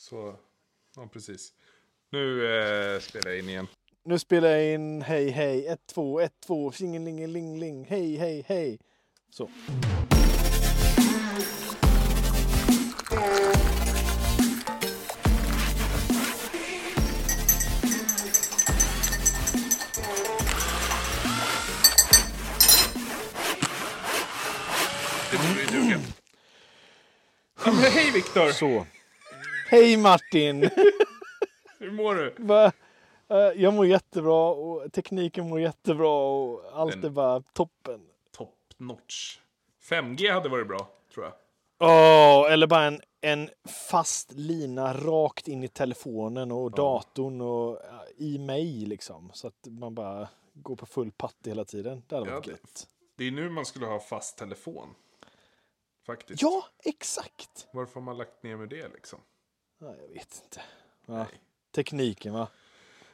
Så, ja precis. Nu eh, spelar jag in igen. Nu spelar jag in hej hej 1 2 1 2 singelingeling hej hej hej. Så. Det borde ju duga. Ja, men hej Viktor! Så. Hej Martin! Hur mår du? Eh, Jag mår jättebra och tekniken mår jättebra och allt Den- är bara toppen. Top notch. 5G hade varit bra, tror jag. Åh, eller bara en, en fast lina rakt in i telefonen och datorn och ja, i mig liksom. Så att man bara går på full patte hela tiden. Det hade Ja, varit det- gött. Det är nu man skulle ha fast telefon. Faktiskt. Ja, exakt! Varför har man lagt ner med det liksom? Ja, jag vet inte. Ja. Tekniken va?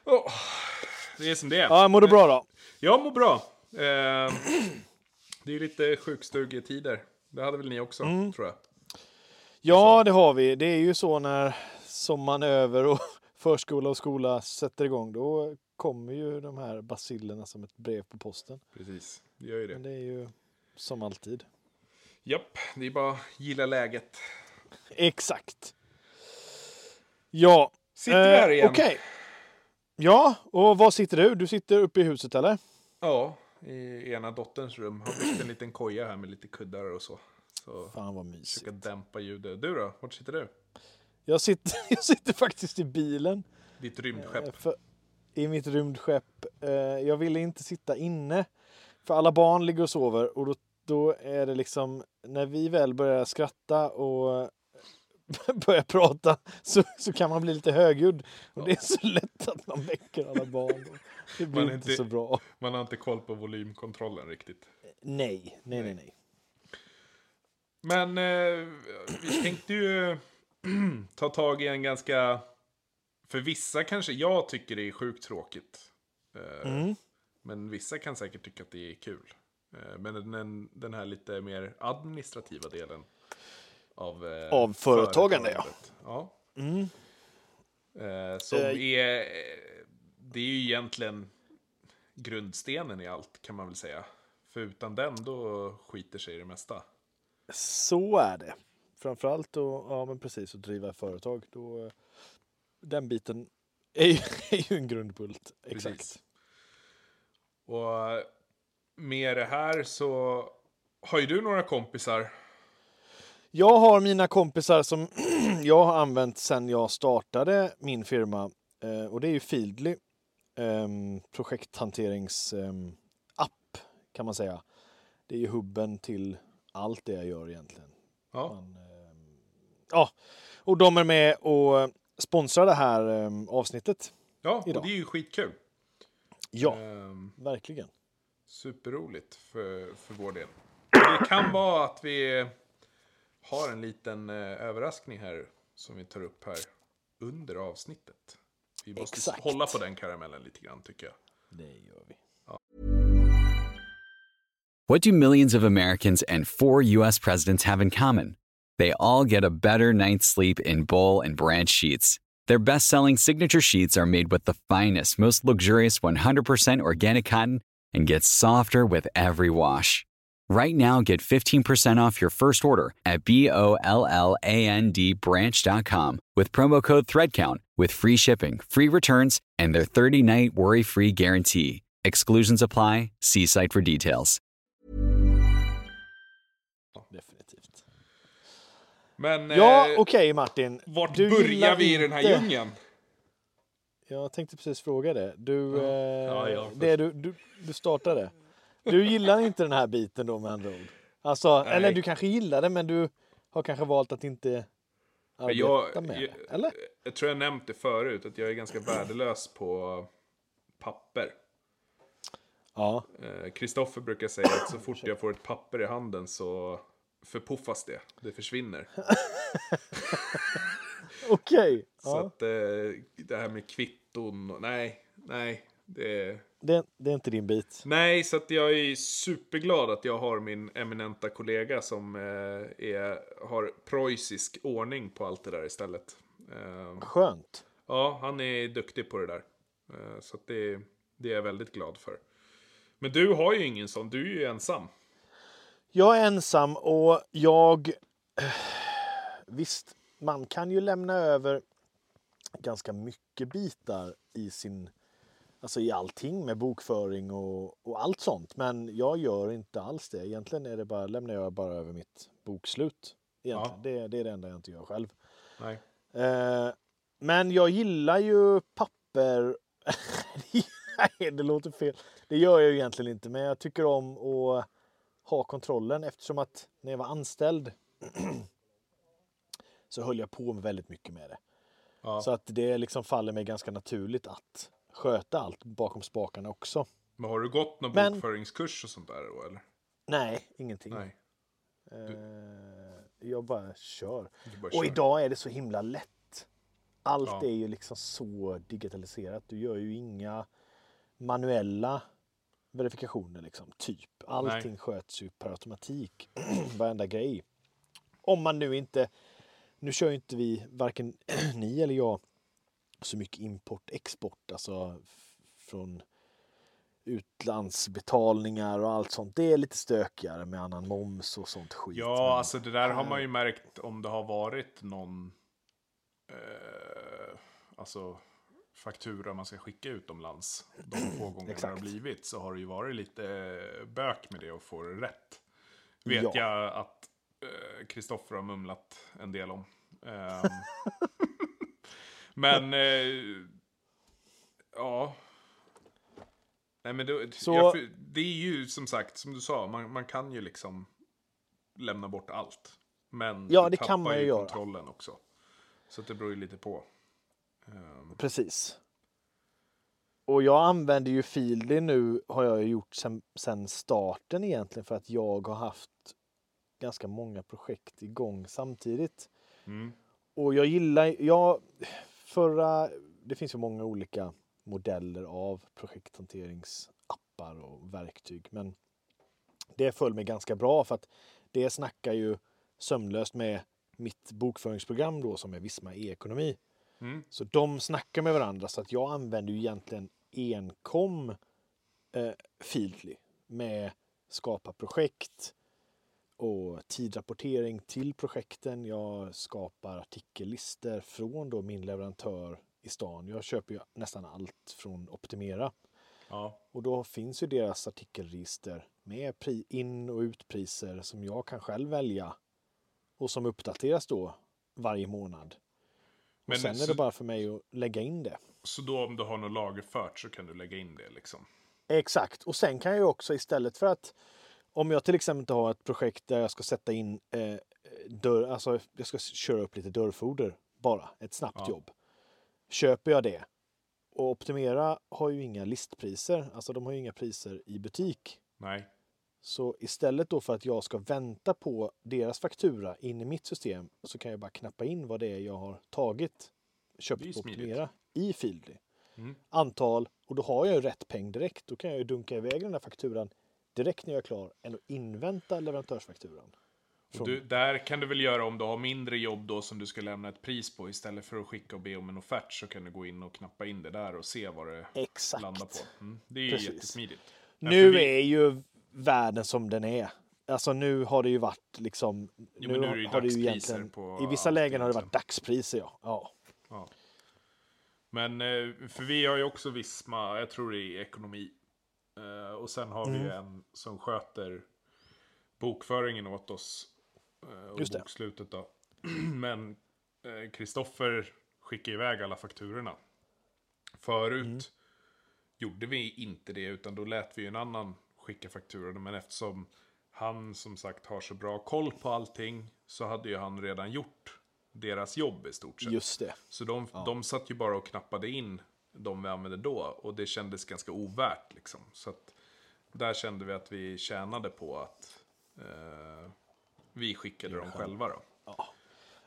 Åh, det är som det är. Ja, mår du bra då? Jag mår bra. Eh, det är lite sjukstugetider. Det hade väl ni också, Mm. tror jag. Ja, det har vi. Det är ju så när sommaren är över och förskola och skola sätter igång. Då kommer ju de här basillerna som ett brev på posten. Precis, det gör ju Men det. det är ju som alltid. Japp, det är bara att gilla läget. Exakt. Ja. Sitter vi här igen? Okej. Ja, och var sitter du? Du sitter uppe i huset eller? Ja, i ena dotterns rum. Har byggt en liten koja här med lite kuddar och så. Så Fan vad mysigt. försöka dämpa ljudet. Du då? Vart sitter du? Jag sitter, jag sitter faktiskt i bilen. Ditt rymdskepp? Eh, För, I mitt rymdskepp. Eh, Jag ville inte sitta inne. För alla barn ligger och sover och då, då är det liksom när vi väl börjar skratta och börjar prata så, så kan man bli lite högljudd. Och det är så lätt att man väcker alla barn. Det blir inte inte- så bra. Man har inte koll på volymkontrollen riktigt. Nej, nej, nej, nej. Men eh, vi tänkte ju ta tag i en ganska... För vissa kanske, jag tycker det är sjukt tråkigt. Eh, Mm. Men vissa kan säkert tycka att det är kul. Eh, men den, den här lite mer administrativa delen av, eh, Av företagande, ja. ja. Mm. Eh, som Eh, är... Det är ju egentligen grundstenen i allt kan man väl säga. För utan den då skiter sig det mesta. Så är det. Framförallt då, ja men precis, att driva företag. Då, eh, den biten är ju, är ju en grundbult. Exakt. Precis. Och med det här så har ju du några kompisar. Jag har mina kompisar som jag har använt sedan jag startade min firma. Eh, och det är ju Feedly. Eh, projekthanterings-app kan man säga. Det är ju hubben till allt det jag gör egentligen. Ja, Man, ehm, ja, och de är med och sponsrar det här ehm, avsnittet. ja och idag. det är ju skitkul. Ja, Ehm, verkligen. superroligt för, för vår del. Det kan vara att vi har en liten eh, överraskning här som vi tar upp här under avsnittet. Vi måste Exakt. hålla på den karamellen lite grann tycker jag. Det gör vi. What do millions of Americans and four U.S. presidents have in common? They all get a better night's sleep in Bowl and Branch sheets. Their best selling signature sheets are made with the finest, most luxurious 100% organic cotton and get softer with every wash. Right now, get 15% off your first order at B O L L A N D branch.com with promo code THREADCOUNT with free shipping, free returns, and their 30 night worry free guarantee. Exclusions apply. See site for details. Definitivt. Men Ja, eh, okej Martin. vart Du börjar vi i den här inte- djungeln? Jag tänkte precis fråga det. Du, eh, Ja, ja, det du, du, du startade. Du gillar inte den här biten då med andra ord? Alltså, Nej. eller du kanske gillar det men du har kanske valt att inte arbeta Jag, med jag, det? Eller? jag tror jag nämnt det förut, att jag är ganska värdelös på papper. Ja, Eh, Kristoffer brukar säga att så fort jag får ett papper i handen så förpuffas det. Det försvinner. okej. Så Ja. att eh, det här med kvitton, och, nej, nej. Det, Det, det är inte din bit. nej, så jag är superglad att jag har min eminenta kollega som eh, är, har preussisk ordning på allt det där istället. Eh, Skönt. Ja, han är duktig på det där. Eh, Så det, det är jag väldigt glad för. Men du har ju ingen sån, du är ju ensam. Jag är ensam och jag... Visst, man kan ju lämna över ganska mycket bitar i sin... Alltså i allting med bokföring och, och allt sånt. Men jag gör inte alls det. Egentligen är det bara, lämnar jag bara över mitt bokslut. Egentligen. Det, det är det enda jag inte gör själv. Nej. Eh, men jag gillar ju papper. Nej, det låter fel. Det gör jag ju egentligen inte, men jag tycker om att ha kontrollen eftersom att när jag var anställd så höll jag på med väldigt mycket med det. Ja. Så att det liksom faller mig ganska naturligt att sköta allt bakom spakarna också. Men har du gått någon Men- bokföringskurs och sånt där då eller? Nej, ingenting. Nej. Eh, jag bara kör. Du bara Och kör. idag är det så himla lätt. Allt Ja. är ju liksom så digitaliserat. Du gör ju inga manuella verifikationer liksom. Typ. Allting sköts ju per automatik. Varenda grej. Om man nu inte... Nu kör ju inte vi, varken ni eller jag, så mycket import export. Alltså från utlandsbetalningar och allt sånt. Det är lite stökigare med annan moms och sånt skit. Ja, Men- alltså det där har man ju märkt om det har varit någon eh, alltså faktura man ska skicka utomlands. De få gånger det har blivit så har det ju varit lite bök med det och få det rätt. Vet Ja. jag att eh, Kristoffer har mumlat en del om. Ehm, men eh, ja. Nej men det, Så- jag, det är ju som sagt, som du sa, man, man kan ju liksom lämna bort allt. Men Ja, det kan man ju göra. kontrollen också. Så det beror ju lite på. Ehm, Precis. Och jag använder ju Feedly nu, har jag gjort sen, sen starten egentligen, för att jag har haft ganska många projekt igång samtidigt. mm, Och jag gillar, jag, förra, det finns ju många olika modeller av projekthanteringsappar och verktyg, men det föll mig ganska bra för att det snackar ju sömlöst med mitt bokföringsprogram då som är Visma e-ekonomi. mm, Så de snackar med varandra så att jag använder ju egentligen enkom eh, Feedly med skapa projekt och tidrapportering till projekten. Jag skapar artikellistor från då min leverantör i stan. Jag köper ju nästan allt från Optimera ja, och då finns ju deras artikelregister med in och utpriser som jag kan själv välja och som uppdateras då varje månad. Och Men sen är så- det bara för mig att lägga in det. så då om du har något lagerfört så kan du lägga in det liksom. Exakt. Och sen kan jag också istället för att om jag till exempel har ett projekt där jag ska sätta in eh, dörr, alltså jag ska köra upp lite dörrfoder bara, ett snabbt Ja. jobb. Köper jag det och Optimera har ju inga listpriser, alltså de har ju inga priser i butik. Nej, Så istället då för att jag ska vänta på deras faktura in i mitt system så kan jag bara knappa in vad det är jag har tagit, köpt på. Optimera i Feedly. Mm. Antal och då har jag ju rätt peng direkt. Då kan jag ju dunka iväg den där fakturan direkt när jag är klar än att invänta leverantörsfakturan. Från- du, där kan du väl göra om du har mindre jobb då som du ska lämna ett pris på. Istället för att skicka och be om en offert så kan du gå in och knappa in det där och se vad det Exakt. landar på. Mm. Det är ju Precis. jättesmidigt. Nu vi- är ju världen som den är. Alltså nu har det ju varit liksom... Jo, men nu är det ju har dagspriser på I vissa lägen har det liksom. varit dagspriser, ja. ja. Ja. Men, eh, för vi har ju också Visma, jag tror det är ekonomi. Eh, Och sen har vi Mm. en som sköter bokföringen åt oss. eh, Och Just bokslutet då. Men eh, Kristoffer skickar iväg alla fakturorna. Förut Mm. gjorde vi inte det, utan då lät vi en annan skicka fakturorna. Men eftersom han som sagt har så bra koll på allting så hade ju han redan gjort deras jobb i stort sett. Just det. Så de, de satt ju bara och knappade in de vi använde då. Och det kändes ganska ovärt liksom. Så att där kände vi att vi tjänade på att eh, vi skickade dem själva då.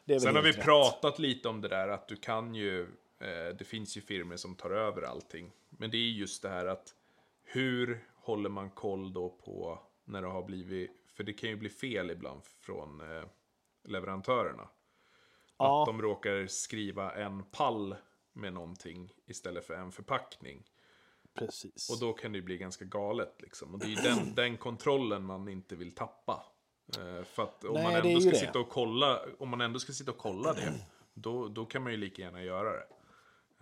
väl Sen har vi rätt. pratat lite om det där att du kan ju, eh, det finns ju firmor som tar över allting. Men det är just det här att hur håller man koll då på när det har blivit, för det kan ju bli fel ibland från eh, leverantörerna. Ja. Att de råkar skriva en pall med någonting istället för en förpackning. Precis. Och då kan det ju bli ganska galet liksom. Och det är ju den, den kontrollen man inte vill tappa. Eh, för att om Nej, man ändå ska det. sitta och kolla, om man ändå ska sitta och kolla det, då, då kan man ju lika gärna göra det.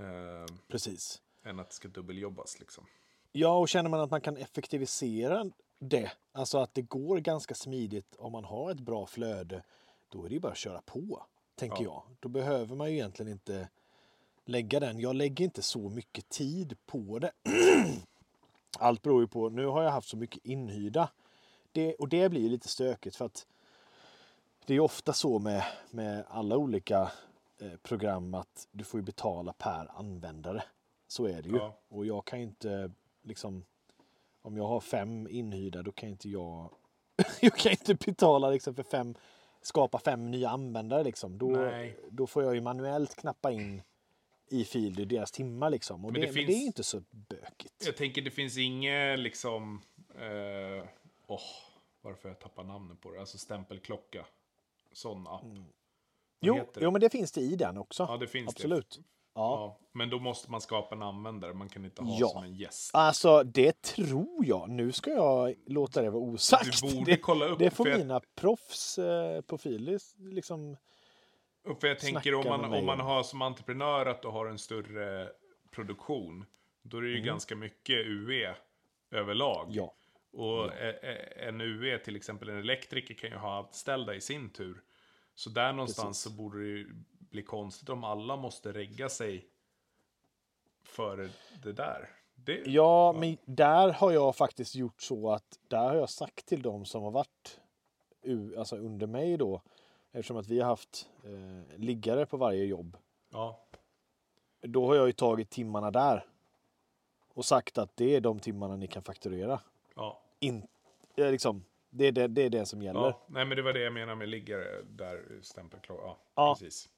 Eh, Precis. än att det ska dubbeljobbas liksom. Ja, och känner man att man kan effektivisera det, alltså att det går ganska smidigt om man har ett bra flöde, då är det ju bara att köra på, tänker Ja. jag. Då behöver man ju egentligen inte lägga den. Jag lägger inte så mycket tid på det. Allt beror ju på, nu har jag haft så mycket inhyrda. Det, och det blir ju lite stökigt för att det är ofta så med, med alla olika eh, program att du får ju betala per användare. Så är det ju. Ja. Och jag kan ju inte liksom om jag har fem inhyrda då kan inte jag jag kan inte betala liksom för fem skapa fem nya användare liksom. Då, Nej. då får jag ju manuellt knappa in i Fieldy deras timmar liksom. Och Men det, det men det finns- är inte så bökigt. Jag tänker det finns inget liksom... eh, Åh, varför jag tappar namnet på det? Alltså stämpelklocka. Sån app. Mm. Jo, jo, men det finns det i den också. Ja, det finns Absolut. det. Ja. Ja, men då måste man skapa en användare. Man kan inte ha Ja. som en gäst. Alltså, det tror jag. Nu ska jag låta det vara osagt. Du borde det, kolla upp, det får för jag- mina proffs eh, på Fieldy liksom. Och för jag tänker om man, om man har som entreprenör att du har en större produktion. Då är det ju Mm. ganska mycket UE överlag. Ja. Och eh, en UE, till exempel en elektriker, kan ju ha anställda i sin tur. Så där någonstans så borde det ju bli konstigt om alla måste regga sig för det där. Det, Ja, men där har jag faktiskt gjort så att där har jag sagt till dem som har varit alltså under mig då, eftersom att vi har haft eh, liggare på varje jobb, ja. då har jag ju tagit timmarna där och sagt att det är de timmarna ni kan fakturera. Ja. In, eh, liksom, det, är det, det är det som gäller. ja. Nej, men det var det jag menade med liggare, där stämpelklocka. Ja, Ja. precis.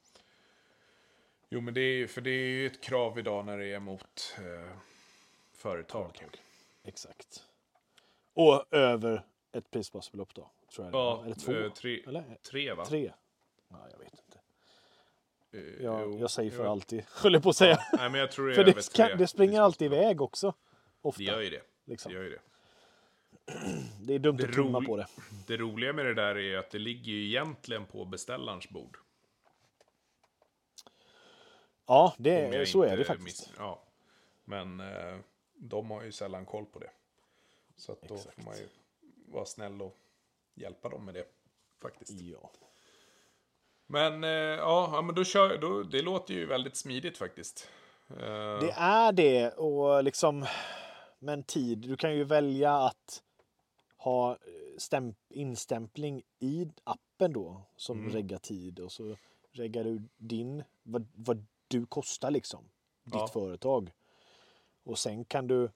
Jo, men det är ju, för det är ju ett krav idag när det är mot eh, företag. Exakt. Och över ett prisbasbelopp då, tror jag. Ja. Eller två? eh, tre, Eller? tre va? Tre? Ja, jag vet inte. Eh, Jag, jo, jag säger för jo. alltid, höll jag på att säga. Nej, men jag tror det För det, kan, det springer alltid iväg också. Ofta. Det gör ju det. liksom. Det gör ju det. Det är dumt Det att tumma på det. Det roliga med det där är att det ligger ju egentligen på beställarens bord. Ja, det, så är det faktiskt. miss- ja. Men eh, de har ju sällan koll på det. Så att då Exakt. får man ju vara snäll och hjälpa dem med det. Faktiskt. Ja. Men eh, ja, men då kör då, Det låter ju väldigt smidigt faktiskt. Eh, Det är det och liksom men tid. Du kan ju välja att ha eh, stämp, instämpling i appen då som Mm. reggar tid och så reggar du din vad, vad du kostar liksom. Ditt Ja. företag. Och sen kan du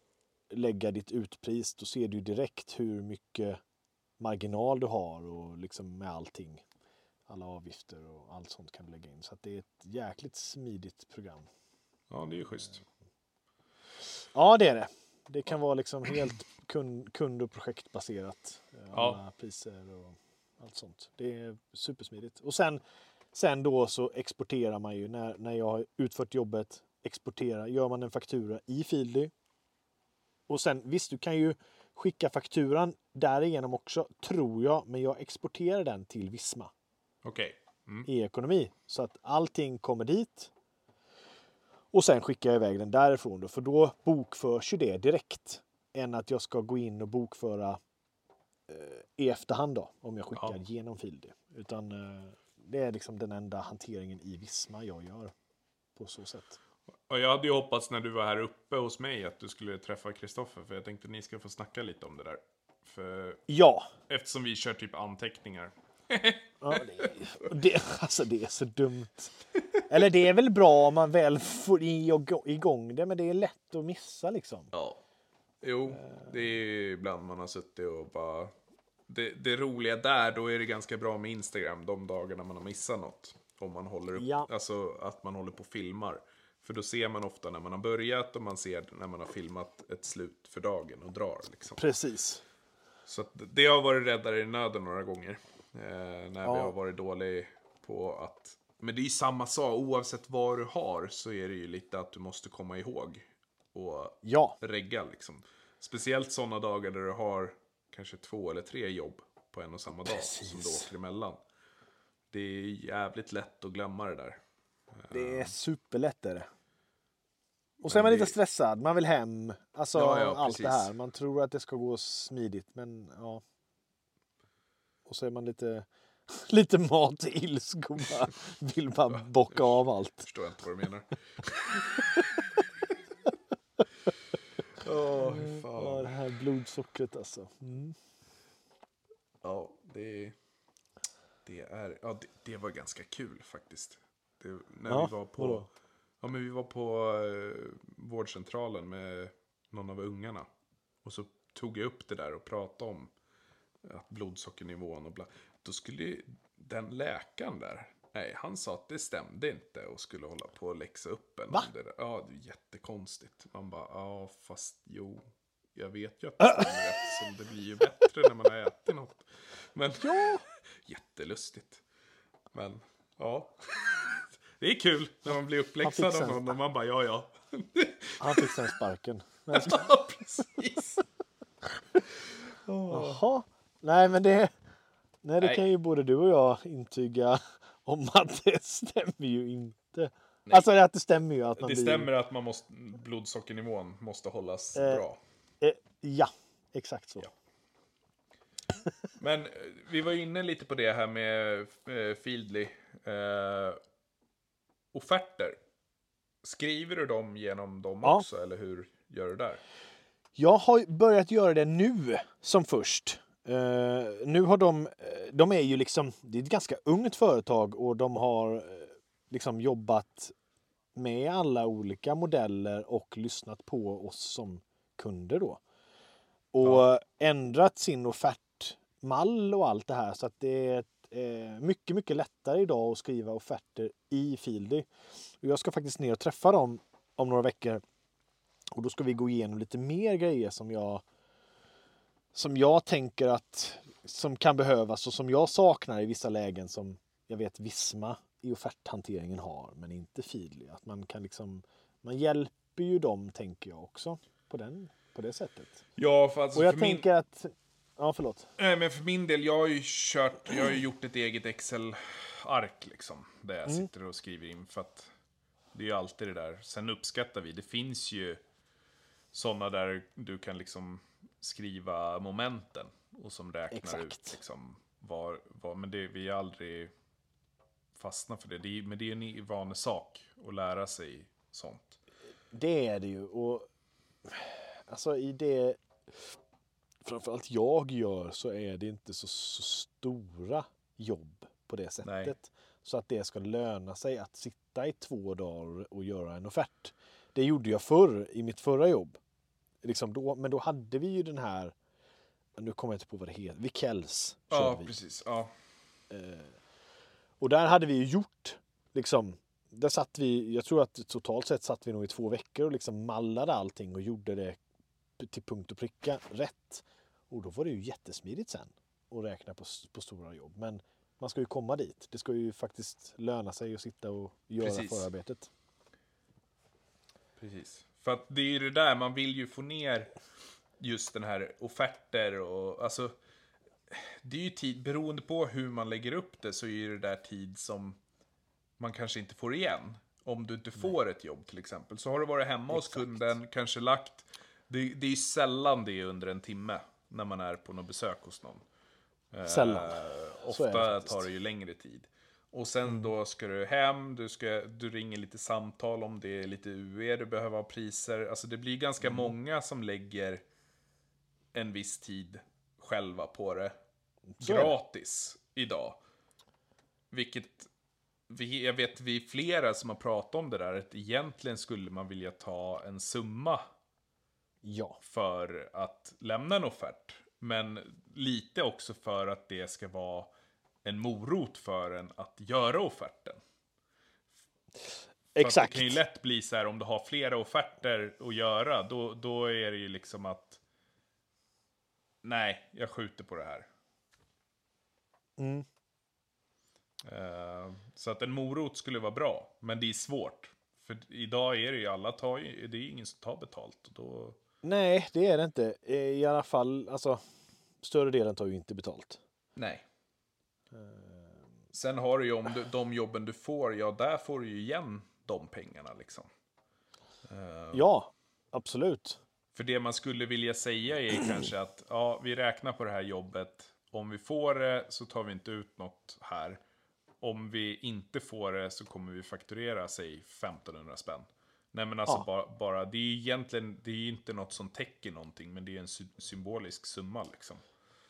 lägga ditt utpris. Då ser du direkt hur mycket marginal du har och liksom med allting. Alla avgifter och allt sånt kan du lägga in. Så det är ett jäkligt smidigt program. ja, det är ju schysst. Ja, det är det. Det kan vara liksom helt kund, kund och projektbaserat. eh, Ja. Alla priser och allt sånt. Det är supersmidigt. Och sen, sen då så exporterar man ju när, när jag har utfört jobbet. Exportera, gör man en faktura i Feedly. Och sen visst, du kan ju skicka fakturan därigenom också, tror jag. Men jag exporterar den till Visma Okej. Mm. e-ekonomi. Så att allting kommer dit. Och sen skickar jag iväg den därifrån då, för då bokförs ju det direkt. Än att jag ska gå in och bokföra eh, i efterhand då, om jag skickar Ja. genom Fildy. Utan eh, det är liksom den enda hanteringen i Visma jag gör på så sätt. Och jag hade ju hoppats när du var här uppe hos mig att du skulle träffa Kristoffer. För jag tänkte att ni ska få snacka lite om det där. För Ja, eftersom vi kör typ anteckningar. ja det, det, alltså det är så dumt. Eller det är väl bra om man väl får igång det, men det är lätt att missa liksom. Ja. Jo, det är ibland man har suttit och bara... Det, det roliga där, då är det ganska bra med Instagram de dagarna man har missat något. Om man håller upp, Ja. alltså att man håller på och filmar. För då ser man ofta när man har börjat och man ser när man har filmat ett slut för dagen och drar liksom. Precis. Så det har varit räddare i nöden några gånger. Eh, när vi Ja. har varit dåliga på att Men det är ju samma sak, oavsett vad du har så är det ju lite att du måste komma ihåg och Ja, regga liksom. Speciellt sådana dagar där du har kanske två eller tre jobb på en och samma dag som du åker emellan. Det är jävligt lätt att glömma det där. Det är superlätt är det. Och så är man det- lite stressad, man vill hem. Alltså Ja, ja, allt det precis. här. Man tror att det ska gå smidigt, men ja. Och så är man lite, lite mat och bara vill bara bocka av allt. Förstår jag inte vad du menar. Åh, Ja, fan. det här blodsockret alltså. Mm. Ja, det, det är... Ja, det, det var ganska kul faktiskt. Det, när Ja, vi var på... vadå? Ja, men vi var på eh, vårdcentralen med någon av ungarna. Och så tog jag upp det där och pratade om att blodsockernivån och bla. Då skulle ju den läkaren där, nej, han sa att det stämde inte och skulle hålla på och läxa upp en. Va? om Det där. Ja, det är jättekonstigt. Man bara, ja, fast jo, jag vet ju att det stämmer eftersom det blir ju bättre när man har ätit något. Men, Ja. jättelustigt. Men, ja. Det är kul när man blir uppläxad av någon och man bara, ja, ja. Han fick sen sparken. Men, Ja, precis. Jaha. Nej, men det, nej, det Nej. kan ju både du och jag intyga om att det stämmer ju inte. Alltså att det stämmer ju att man Det blir... stämmer att man måste, blodsockernivån måste hållas Eh, bra. Eh, ja, exakt så. Ja. Men eh, vi var inne lite på det här med eh, Feedly. Offerter. Skriver du dem genom dem Ja. också, eller hur gör du där? Jag har börjat göra det nu som först. Eh, nu har de, eh, de är ju liksom, det är ett ganska ungt företag och de har eh, liksom jobbat med alla olika modeller och lyssnat på oss som kunder då. Och Ja. ändrat sin offertmall och allt det här så att det är eh, mycket, mycket lättare idag att skriva offerter i Fieldy. Och jag ska faktiskt ner och träffa dem om några veckor och då ska vi gå igenom lite mer grejer som jag som jag tänker att som kan behövas och som jag saknar i vissa lägen som jag vet Visma i offerthanteringen har men inte Feedly. Att man kan liksom man hjälper ju dem tänker jag också på, den, på det sättet. Ja, för, alltså, Och jag för, min, tänker att Ja, förlåt. nej, men för min del, jag har ju kört, jag har ju gjort ett eget Excel-ark liksom. Där jag Mm. sitter och skriver in för att det är ju alltid det där. Sen uppskattar vi, det finns ju sådana där du kan liksom skriva momenten och som räknar Exakt. ut liksom var, var men det, vi har aldrig fastnat för det. det är, men det är en vanesak att lära sig sånt. Det är det ju. Och alltså i det framförallt jag gör så är det inte så, så stora jobb på det sättet. Nej. Så att det ska löna sig att sitta i två dagar och göra en offert. Det gjorde jag förr i mitt förra jobb. Liksom då, men då hade vi ju den här, nu kommer jag inte på vad det heter, kör Ja, vi. precis. Ja. Och där hade vi ju gjort, liksom, där satt vi, jag tror att totalt sett satt vi nog i två veckor och liksom mallade allting och gjorde det till punkt och pricka rätt. Och då var det ju jättesmidigt sen att räkna på, på stora jobb. Men man ska ju komma dit. Det ska ju faktiskt löna sig att sitta och göra Precis. förarbetet. Precis. För att det är ju det där, man vill ju få ner just den här offerter och alltså det är ju tid, beroende på hur man lägger upp det så är ju det där tid som man kanske inte får igen. Om du inte får ett jobb till exempel. Så har du varit hemma hos Exakt. kunden, kanske lagt, det, det är ju sällan det är under en timme när man är på något besök hos någon. Sällan. Eh, är det ofta faktiskt. tar det ju längre tid. Och sen då ska du hem, du, ska, du ringer lite samtal om det är lite UE, du behöver ha priser. Alltså det blir ganska Mm. många som lägger en viss tid själva på det. Så är det. gratis idag. Vilket, vi, jag vet vi är flera som har pratat om det där, att egentligen skulle man vilja ta en summa Ja, för att lämna en offert. Men lite också för att det ska vara en morot för en att göra offerten. För exakt. Det kan ju lätt bli så här om du har flera offerter att göra, då, då är det ju liksom att nej, jag skjuter på det här. Mm. Eh, så att en morot skulle vara bra, men det är svårt. För idag är det ju alla tar ju, det är ingen som tar betalt. Och då, Nej, det är det inte. I alla fall, alltså, större delen tar ju inte betalt. nej. Sen har du ju om du, de jobben du får, ja där får du ju igen de pengarna liksom. Eh, Ja, absolut. För det man skulle vilja säga är kanske att ja, vi räknar på det här jobbet. Om vi får det så tar vi inte ut något här. Om vi inte får det så kommer vi fakturera, säg 1500 spänn. Nej men alltså Ja. bara, bara, det är ju egentligen, det är ju inte något som täcker någonting, men det är en sy- symbolisk summa liksom.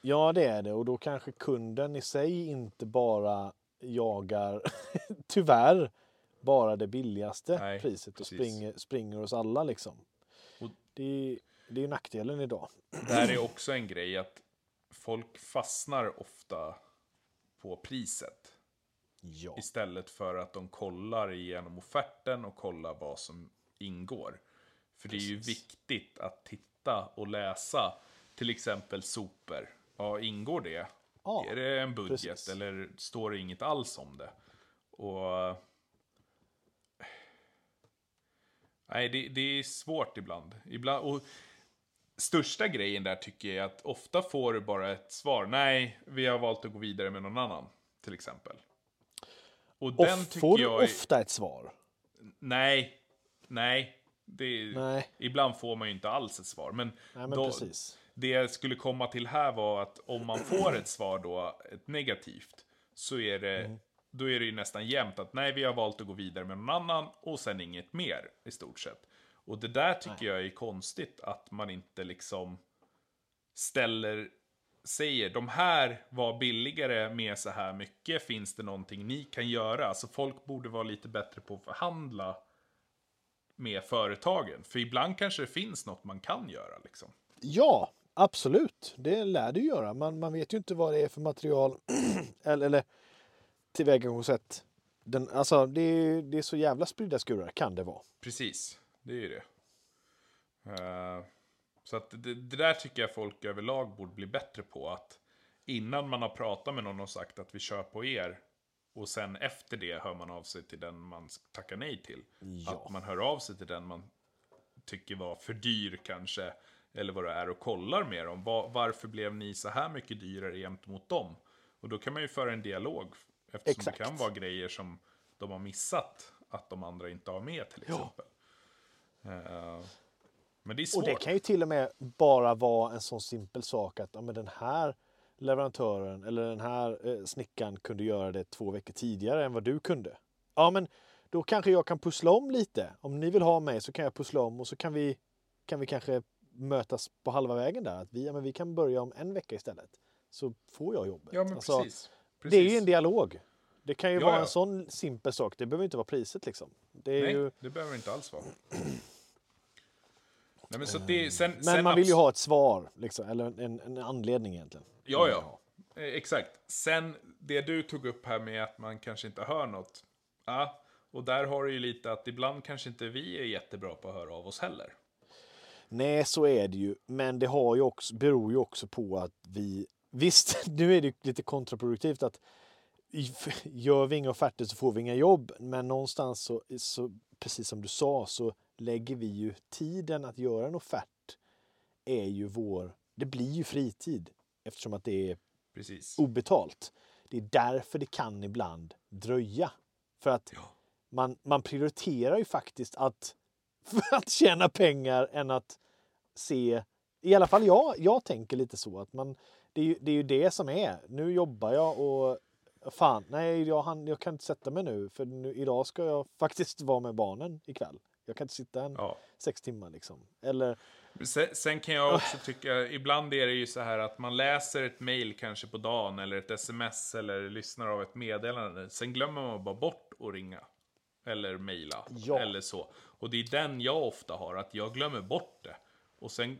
Ja, det är det. Och då kanske kunden i sig inte bara jagar, tyvärr, bara det billigaste Nej, priset och springer, springer hos alla liksom. Och- Det, är- det är ju nackdelen idag. Där är också en grej att folk fastnar ofta på priset. Ja. Istället för att de kollar igenom offerten och kollar vad som ingår. För det är ju Precis. viktigt att titta och läsa till exempel sopor. Ja, ingår det? Ja, är det en budget precis. eller står det inget alls om det? Och... Nej, det, det är svårt ibland. ibland och största grejen där tycker jag är att ofta får du bara ett svar. Nej, vi har valt att gå vidare med någon annan, till exempel. Och den Off, får du jag är, ofta ett svar? Nej, nej. Det, Nej. Ibland får man ju inte alls ett svar. Men, Nej, men då, precis. det jag skulle komma till här var att om man får ett svar då, ett negativt, så är det, Mm. då är det ju nästan jämnt att nej, vi har valt att gå vidare med någon annan och sen inget mer i stort sett. Och det där tycker jag är konstigt att man inte liksom ställer, säger de här var billigare med så här mycket, finns det någonting ni kan göra? Alltså folk borde vara lite bättre på att förhandla med företagen. För ibland kanske det finns något man kan göra liksom. Ja, absolut. Det lär du göra. Man, man vet ju inte vad det är för material eller, eller tillvägagångssätt. Den, alltså, det, är- det är så jävla spridda skurar kan det vara. Precis, det är ju det. Eh, så att det, det där tycker jag folk överlag borde bli bättre på. Att innan man har pratat med någon och sagt att vi kör på er. Och sen efter det hör man av sig till den man tackar nej till. Ja. Att man hör av sig till den man tycker var för dyr kanske. Eller vad det är och kollar med dem. Va- varför blev ni så här mycket dyrare gentemot dem? Och då kan man ju föra en dialog. Eftersom Exakt. det kan vara grejer som de har missat. Att de andra inte har med till Ja. exempel. Men det är svårt. Och det kan ju till och med bara vara en sån simpel sak att ja, men den här leverantören eller den här eh, snickaren kunde göra det två veckor tidigare än vad du kunde. Ja, men då kanske jag kan pussla om lite. Om ni vill ha mig så kan jag pussla om och så kan vi, kan vi kanske mötas på halva vägen där. Att vi, ja, men vi kan börja om en vecka istället. Så får jag jobbet. Ja, men Alltså, precis. Det är ju Precis. en dialog. Det kan ju Ja, vara ja. en sån simpel sak. Det behöver inte vara priset liksom. Det är Nej, ju... det behöver inte alls vara. Nej, men så att det, sen, Men sen man vill ju ha ett svar, liksom, eller en, en anledning egentligen. Ja, ja. Eh, Exakt. Sen det du tog upp här med att man kanske inte hör något. Ja, och där har du ju lite att ibland kanske inte vi är jättebra på att höra av oss heller. Nej, så är det ju. Men det har ju också, beror ju också på att vi... Visst, nu är det lite kontraproduktivt att gör vi inga offerter så får vi inga jobb. Men någonstans så, så precis som du sa, så lägger vi ju tiden att göra en offert är ju vår... Det blir ju fritid eftersom att det är Precis. obetalt. Det är därför det kan ibland dröja. För att Ja. man, man prioriterar ju faktiskt att, att tjäna pengar än att se... I alla fall jag, jag tänker lite så att man... Det är, ju, det är ju det som är. Nu jobbar jag och fan, nej, jag, han, jag kan inte sätta mig nu för nu, idag ska jag faktiskt vara med barnen ikväll. Jag kan inte sitta en Ja. sex timmar liksom. Eller Sen, sen kan jag också tycka, ibland är det ju så här att man läser ett mail kanske på dagen eller ett sms eller lyssnar av ett meddelande. Sen glömmer man bara bort att ringa. Eller mejla. Ja. Eller så. Och det är den jag ofta har, att jag glömmer bort det. Och sen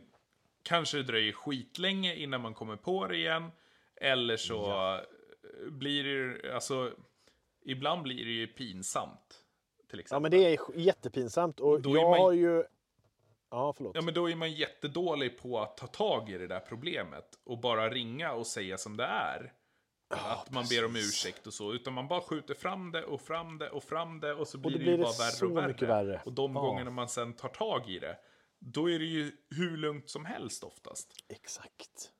kanske det dröjer skitlänge innan man kommer på det igen. Eller så eh, blir det, alltså, ibland blir det ju pinsamt. Till exempel. Ja, men det är jättepinsamt. Och Då är jag man- har ju... Ja, förlåt. Ja, men då är man jättedålig på att ta tag i det där problemet och bara ringa och säga som det är. att man ber om ursäkt och så, utan man bara skjuter fram det och fram det och fram det och så blir då det blir ju det bara värre och värre. mycket värre. Och de Ja. gångerna man sen tar tag i det, då är det ju hur lugnt som helst oftast. Exakt.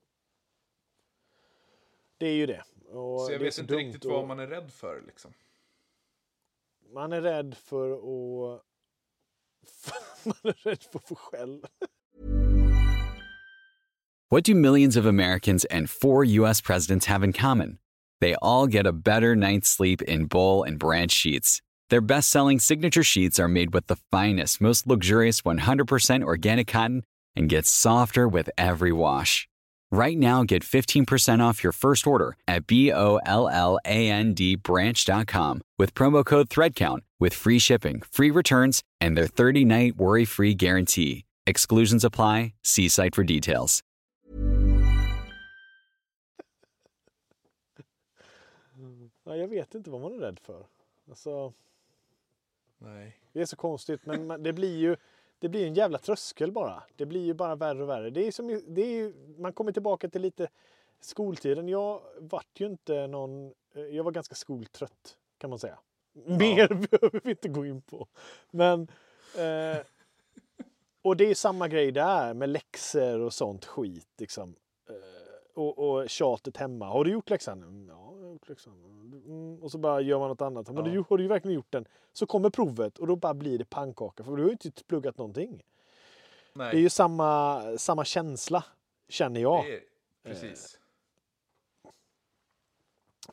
Det är ju det. Och Så jag vet inte riktigt och vad man är rädd för liksom. man är rädd för att... få skäll. What do millions of Americans and four U.S. presidents have in common? They all get a better night's sleep in Bowl and Branch sheets. Their best selling signature sheets are made with the finest, most luxurious 100% organic cotton and get softer with every wash. Right now, get 15% off your first order at B O L L A N D branch.com with promo code THREADCOUNT with free shipping, free returns, and their 30 night worry free guarantee. Exclusions apply. See site for details. Ja, jag vet inte vad man är rädd för. Alltså, Nej. det är så konstigt, men man- det blir ju det blir en jävla tröskel bara. Det blir ju bara värre och värre. Det är som, det är ju, man kommer tillbaka till lite skoltiden. Jag vart ju inte någon... eh, Jag var ganska skoltrött kan man säga. Mer behöver vi inte gå in på. Men... Eh, och det är samma grej där med läxor och sånt skit. Liksom. Eh, och, och tjatet hemma. Har du gjort läxan? "Mm, Ja, gjort läxan. Mm, och så bara gör man något annat. Men Ja. du, har du verkligen gjort den? Så kommer provet och då bara blir det pannkaka. För du har ju inte pluggat någonting. Nej. Det är ju samma, samma känsla, känner jag är, precis.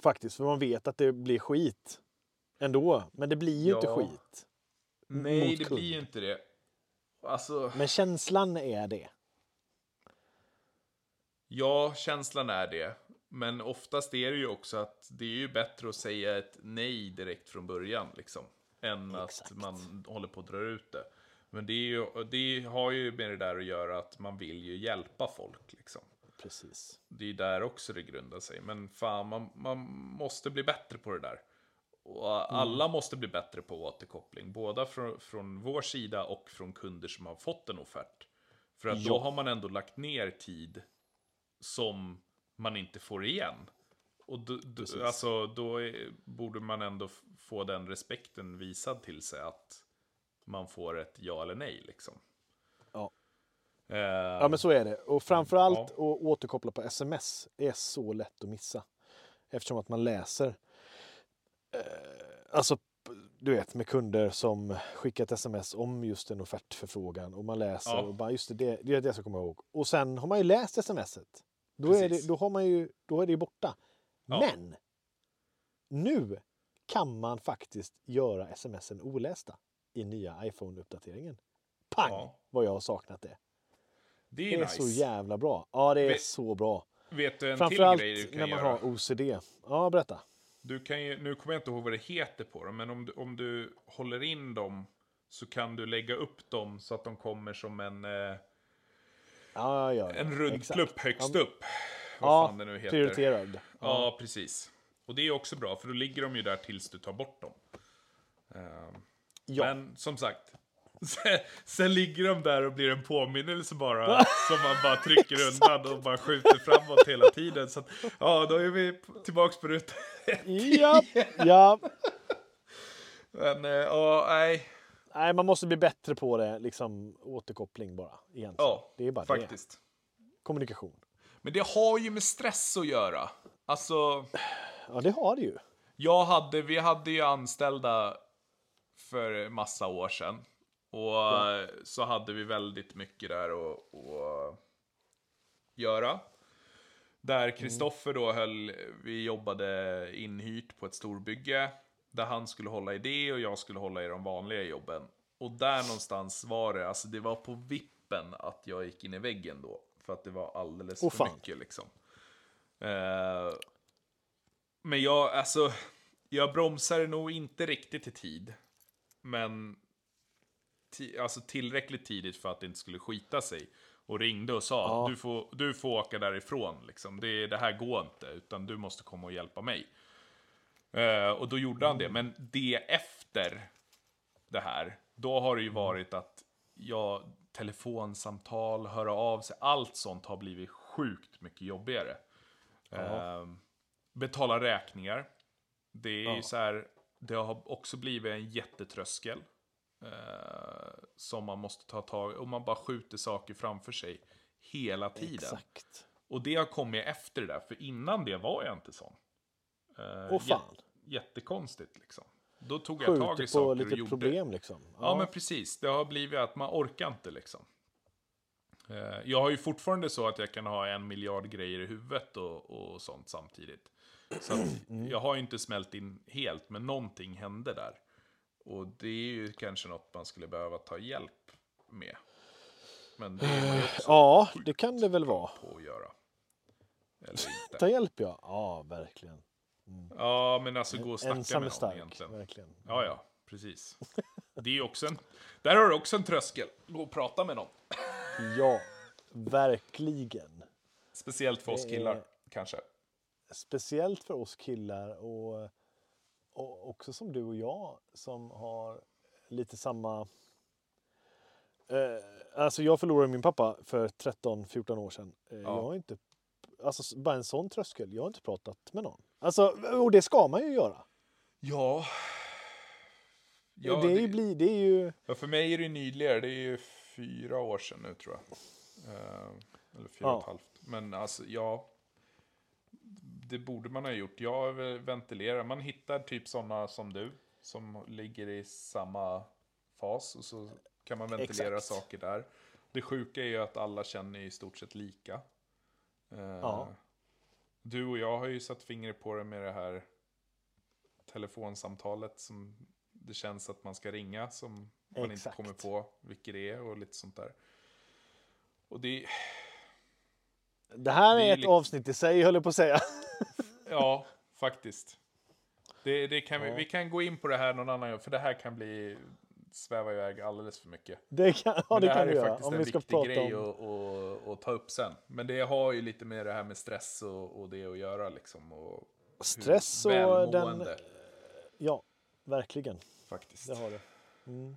faktiskt. För man vet att det blir skit ändå. Men det blir ju inte Ja. skit. Nej, det kund. blir ju inte det. Alltså, Men känslan är det. ja, känslan är det. Men oftast är det ju också att det är ju bättre att säga ett nej direkt från början, liksom. Än Exakt. att man håller på att dra ut det. Men det, ju, det har ju med det där att göra att man vill ju hjälpa folk, liksom. Precis. Det är där också det grundar sig. Men fan, man, man måste bli bättre på det där. Och alla måste bli bättre på återkoppling. Både från, från vår sida och från kunder som har fått en offert. För att då Ja. har man ändå lagt ner tid som man inte får igen. Och då, då, alltså, då är, borde man ändå få den respekten visad till sig att man får ett ja eller nej liksom. Ja. Eh, Ja men så är det. Och framförallt Ja. att återkoppla på sms är så lätt att missa. Eftersom att man läser. Eh, alltså du vet med kunder som skickat sms om just en offertförfrågan och man läser Ja. och bara just det, det, det är det jag ska komma ihåg. Och sen har man ju läst smset. Då är, det, då har man ju, då är det borta. Ja. Men nu kan man faktiskt göra smsen olästa i nya iPhone-uppdateringen. Pang Ja. vad jag har saknat det. det är, Det är nice. så jävla bra. Ja, det är Vet- så bra. Vet du en till Framförallt grej du kan när man göra? har OCD. Ja, berätta. Du kan ju, nu kommer jag inte ihåg vad det heter på dem, men om du, om du håller in dem så kan du lägga upp dem så att de kommer som en, eh, Ja, ja, ja. en rundplupp Exakt. högst ja, upp. Vad Ja, fan det nu heter. prioriterad. Ja. precis. Och det är också bra, för då ligger de ju där tills du tar bort dem. Ehm. Men som sagt, sen, sen ligger de där och blir en påminnelse bara, som man bara trycker undan och bara skjuter framåt hela tiden. Så att, ja, då är vi tillbaks på ruta Ja, ja. Men, eh, ja, nej. Nej, man måste bli bättre på det. Liksom återkoppling bara. Egentligen. Ja, det är bara faktiskt. det. Kommunikation. Men det har ju med stress att göra. Alltså, Ja, det har det ju. jag hade, vi hade ju anställda för massa år sedan. Och eh, så hade vi väldigt mycket där att, att göra. Där Kristoffer då höll, vi jobbade inhyrt på ett storbygge. Där han skulle hålla i det och jag skulle hålla i de vanliga jobben. Och där någonstans var det, alltså det var på vippen att jag gick in i väggen då. För att det var alldeles Åh, för fan. mycket liksom. Eh, men jag, alltså, jag bromsade nog inte riktigt i tid. Men alltså tillräckligt tidigt för att det inte skulle skita sig. Och ringde och sa, Ja. du, får, du får åka därifrån. Liksom. Det, det här går inte, utan du måste komma och hjälpa mig. Eh, och då gjorde han det. Men det efter det här, då har det ju varit att jag, telefonsamtal, höra av sig, allt sånt har blivit sjukt mycket jobbigare. Ehm, betala räkningar. Det är ju Ja. så här, det har också blivit en jättetröskel. Eh, som man måste ta tag i. Och man bara skjuter saker framför sig hela tiden. Exakt. Och det har kommit efter det där, för innan det var jag inte sån. Eh, Åh fan. jät- jättekonstigt liksom. Då tog jag tag i saker på och lite gjorde. problem liksom. Ja, men precis. Det har blivit att man orkar inte liksom. Eh, Jag har ju fortfarande så att jag kan ha en miljard grejer i huvudet och, och sånt samtidigt. Så att Mm. jag har ju inte smält in helt, men någonting hände där. Och det är ju kanske något man skulle behöva ta hjälp med. Men det är också Ja, det kan det väl vara. på att göra. Eller inte. Ta hjälp ja. Ja, verkligen. Ja, men alltså gå och snacka Ensam med någon stark, egentligen. verkligen. Ja, ja, precis. Det är också en... Där har du också en tröskel. Gå och prata med någon. Ja, verkligen. Speciellt för oss killar, är- kanske. Speciellt för oss killar och, och också som du och jag som har lite samma... Eh, alltså jag förlorade min pappa för 13-14 år sedan. Eh, Jag har inte... Alltså bara en sån tröskel. Jag har inte pratat med någon. Alltså, och det ska man ju göra. Ja. Ja, det, är det, ju bli, det är ju... ja, för mig är det nyligare. Det är ju fyra år sedan nu, tror jag. Eh, eller fyra Ja. och ett halvt. Men alltså, ja. Det borde man ha gjort. Jag ventilerar. Man hittar typ sådana som du. Som ligger i samma fas. Och så kan man ventilera Exakt. saker där. Det sjuka är ju att alla känner i stort sett lika. Eh, Ja. Du och jag har ju satt fingret på det med det här telefonsamtalet som det känns att man ska ringa som man inte Exakt. kommer på vilket det är och lite sånt där. Och det, Det här Det är ett liksom- avsnitt i sig, höll jag på att säga. ja, faktiskt. Det, det kan vi, Ja. vi kan gå in på det här någon annan gång, för det här kan bli sväva iväg alldeles för mycket. Det kan, ja, det det här kan är du göra. faktiskt Om en vi ska viktig prata grej om... att, att, att ta upp sen. Men det har ju lite med det här med stress och, och det att göra liksom. Och Stress och den... Ja, verkligen. faktiskt. Det har det. Mm.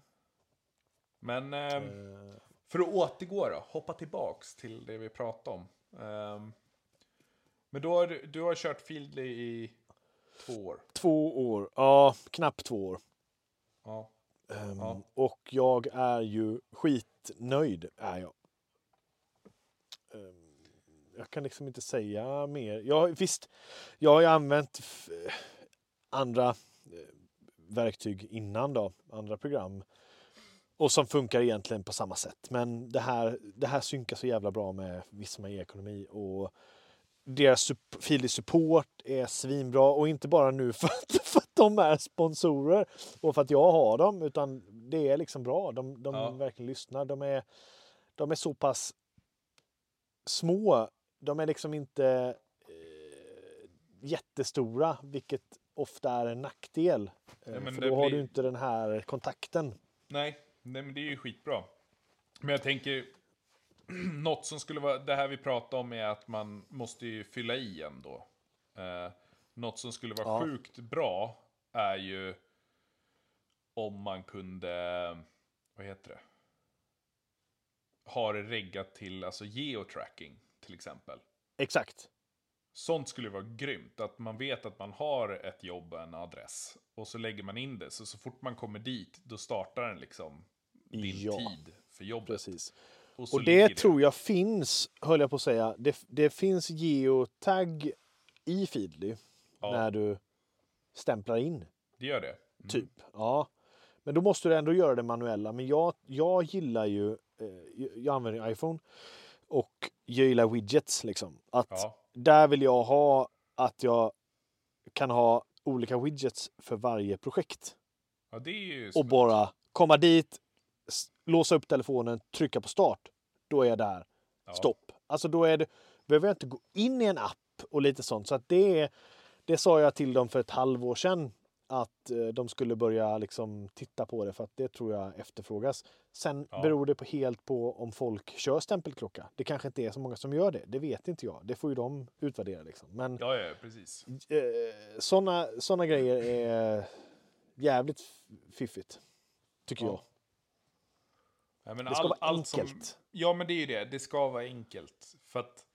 Men ehm, Eh, för att återgå då, hoppa tillbaks till det vi pratade om. Ehm, men då har du, har kört Fieldly i två år. Två år. Ja, knappt två år. Ja. Ehm, Ja. Och jag är ju skitnöjd, är jag. Ehm, Jag kan liksom inte säga mer. Jag, visst, jag har ju använt f- andra eh, verktyg innan då, andra program. Och som funkar egentligen på samma sätt. Men det här, det här synkar så jävla bra med Visma e-ekonomi och deras Feedly support är svinbra och inte bara nu för att, för att de är sponsorer och för att jag har dem utan det är liksom bra. De, de Ja. verkligen lyssnar. De är, de är så pass små. De är liksom inte eh, jättestora, vilket ofta är en nackdel. Eh, Ja, för då har blir- du inte den här kontakten. Nej, nej, men det är ju skitbra. Men jag tänker, något som skulle vara, det här vi pratar om är att man måste ju fylla i ändå. Eh, något som skulle vara Ja. sjukt bra är ju om man kunde, vad heter det? Ha det reggat till, alltså geotracking till exempel. Exakt. Sånt skulle vara grymt, att man vet att man har ett jobb och en adress. Och så lägger man in det, så så fort man kommer dit, då startar den liksom din Ja, tid för jobbet. Precis. Och, Och det tror jag finns, höll jag på att säga. Det, det finns geotag i Feedly Ja. när du stämplar in. Det gör det. Mm. Typ. Ja. Men då måste du ändå göra det manuella. Men jag, jag gillar ju, eh, jag använder iPhone och jag gillar widgets liksom. Att Ja, där vill jag ha att jag kan ha olika widgets för varje projekt. ja Och bara komma dit, låsa upp telefonen, trycka på start. Då är jag där. Ja. Stopp. Alltså då är det, behöver jag inte gå in i en app och lite sånt. Så att det, det sa jag till dem för ett halvår sedan. Att eh, de skulle börja liksom titta på det för att det tror jag efterfrågas. Sen Ja. beror det på helt på om folk kör stämpelklocka. Det kanske inte är så många som gör det. Det vet inte jag. Det får ju de utvärdera liksom. Men Ja, ja, precis. eh, sådana såna grejer är jävligt fiffigt. Tycker Ja. jag. Ja, men Det ska all, vara allt som- enkelt. Ja, men det är ju det. Det ska vara enkelt. För att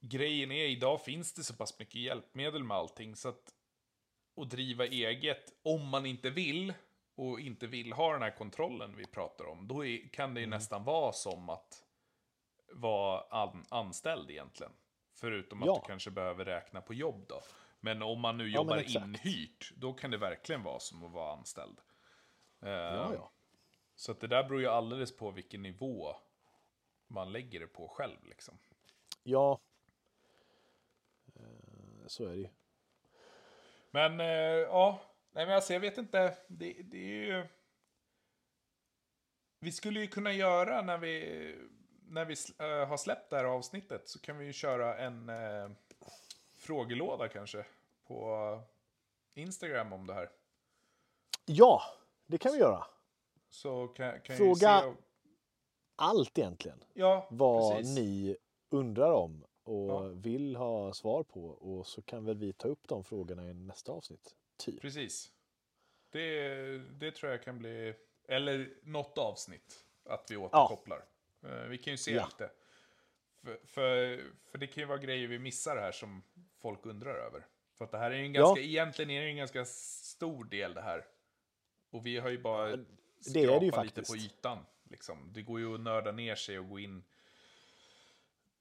grejen är, idag finns det så pass mycket hjälpmedel med allting, så att att driva eget, om man inte vill, och inte vill ha den här kontrollen vi pratar om, då är, kan det ju nästan vara som att vara an, anställd egentligen. Förutom att Ja. du kanske behöver räkna på jobb då. Men om man nu jobbar exakt. inhyrt, då kan det verkligen vara som att vara anställd. Eh, Ja, ja. Så det där beror ju alldeles på vilken nivå man lägger det på själv. Liksom. Ja. Eh, Så är det ju. Men eh, ja, nej men alltså jag vet inte. Det, det är ju... Vi skulle ju kunna göra när vi, när vi eh, har släppt det här avsnittet så kan vi ju köra en eh, frågelåda kanske på Instagram om det här. Ja, det kan vi göra. Så kan, kan Fråga se... Allt egentligen. Ja, Vad precis. ni undrar om och Ja. vill ha svar på. Och så kan väl vi ta upp de frågorna i nästa avsnitt. Typ. Precis. Det, det tror jag kan bli... Eller något avsnitt. Att vi återkopplar. Eh, Vi kan ju se Ja. lite. För, för, för det kan ju vara grejer vi missar här som folk undrar över. För att det här är ju en Ja. ganska... Egentligen är det en ganska stor del det här. Och vi har ju bara det är det ju lite faktiskt. på ytan. Liksom. Det går ju att nörda ner sig och gå in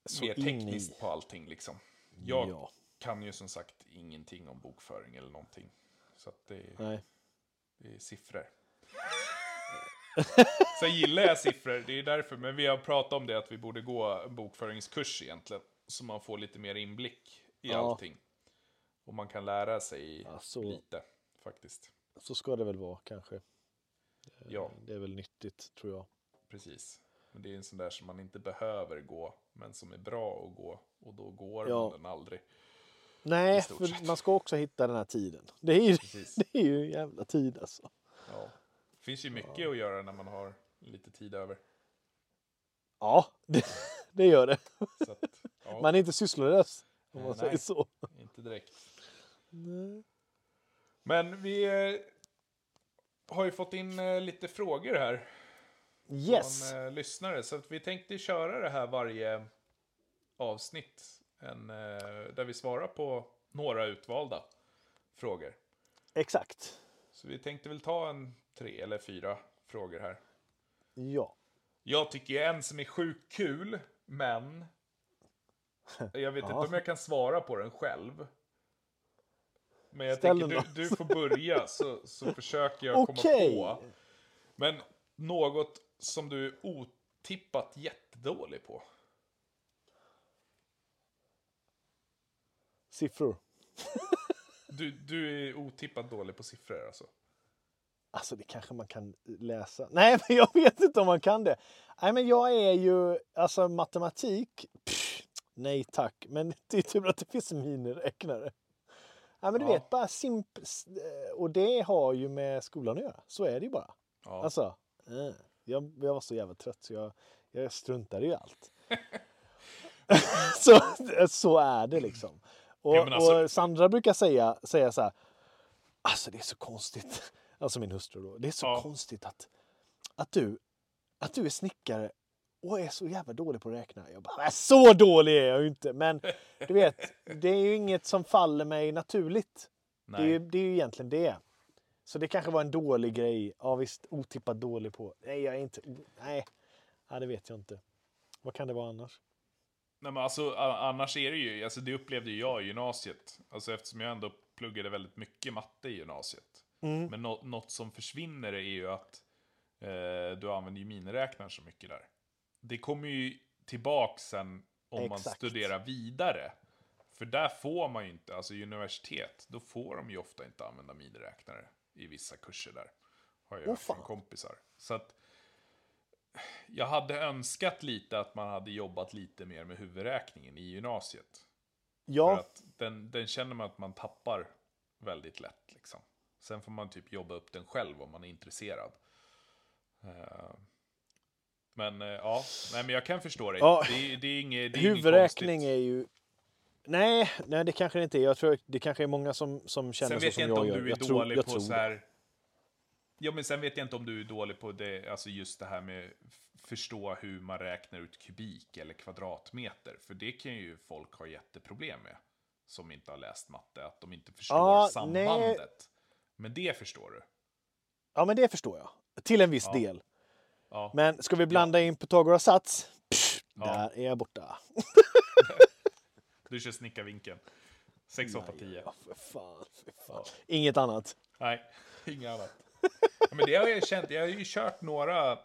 Så mer in i. tekniskt på allting. Liksom. Jag Ja. kan ju som sagt ingenting om bokföring eller någonting. Så att det, Nej. det är siffror. Sen gillar jag siffror, det är därför. Men vi har pratat om det att vi borde gå en bokföringskurs egentligen. Så man får lite mer inblick i Ja. allting. Och man kan lära sig Ja, så- lite, faktiskt. Så ska det väl vara kanske. Ja, Det är väl nyttigt tror jag. precis. Men det är en sån där som man inte behöver gå, men som är bra att gå. Och då går Ja. man den aldrig. Nej, för man ska också hitta den här tiden. Det är ju, Precis. det är ju en jävla tid alltså. Ja. Det finns ju mycket att göra när man har lite tid över. Ja, det, det gör det. Att, ja, Man är inte sysslolös. Om Eh, man nej. säger så. inte direkt. Men vi eh, har ju fått in eh, lite frågor här Yes. från eh, lyssnare. Så att vi tänkte köra det här varje avsnitt. En, eh, där vi svarar på några utvalda frågor. Exakt. Så vi tänkte väl ta en tre eller fyra frågor här. Ja. Jag tycker en som är sjukt kul, men jag vet inte om jag kan svara på den själv. Men jag Ställ tänker du, du får börja så, så försöker jag komma Okej. på. Men något som du är otippat jättedålig på. Siffror. Du, du är otippat dålig på siffror alltså. Alltså det kanske man kan läsa. Nej, men jag vet inte om man kan det. Nej, men jag är ju, alltså matematik, pff, nej tack. Men det är tur att det finns miniräknare. Ja, men du Ja. vet, bara simp... Och det har ju med skolan att göra. Så är det ju bara. Ja. Alltså, eh, jag, jag var så jävla trött så jag, jag struntade i allt. så, så är det liksom. Och, Ja, alltså- och Sandra brukar säga, säga så här. Alltså det är så konstigt. Alltså min hustru då. Det är så Ja. konstigt att, att, du, att du är snickare och är så jävla dålig på att räkna. Jag bara, "Men så dålig är jag ju inte. Men du vet, det är ju inget som faller mig naturligt. Det är, Nej. ju, det är ju egentligen det. Så det kanske var en dålig grej. Ja visst, otippat dålig på. Nej, jag är inte... Nej, ja, det vet jag inte. Vad kan det vara annars? Nej, men alltså, annars är det ju, alltså det upplevde jag i gymnasiet. Alltså eftersom jag ändå pluggade väldigt mycket matte i gymnasiet. Mm. Men nå- något som försvinner är ju att eh, du använder ju miniräknaren så mycket där. Det kommer ju tillbaka sen om man Exakt. studerar vidare. För där får man ju inte, alltså i universitet, då får de ju ofta inte använda miniräknare i vissa kurser där. Har jag hört från kompisar. Så att jag hade önskat lite att man hade jobbat lite mer med huvudräkningen i gymnasiet. För Ja, att den, den känner man att man tappar väldigt lätt. Liksom. Sen får man typ jobba upp den själv om man är intresserad. Men eh, ja, nej men jag kan förstå dig. Ja, det, det är inget, det är huvudräkning är ju... Nej, nej, det kanske det inte är. Jag tror det kanske är många som, som känner Sen så vet som jag jag inte om gör. du är jag tror, dålig jag på tror så här Ja, men sen vet jag inte om du är dålig på det, alltså just det här med förstå hur man räknar ut kubik eller kvadratmeter. För det kan ju folk ha jätteproblem med. Som inte har läst matte, att de inte förstår Ja, sambandet. Men det förstår du. Ja, men det förstår jag. Till en viss Ja. del. Ja. Men ska vi blanda in Pythagoras sats? Ja. Där är jag borta. Du kör snickarvinkeln. 6, 8, 10. Ja, för fan, för fan. Inget annat. Nej, inget annat. Men det har jag känt. Jag har ju kört några,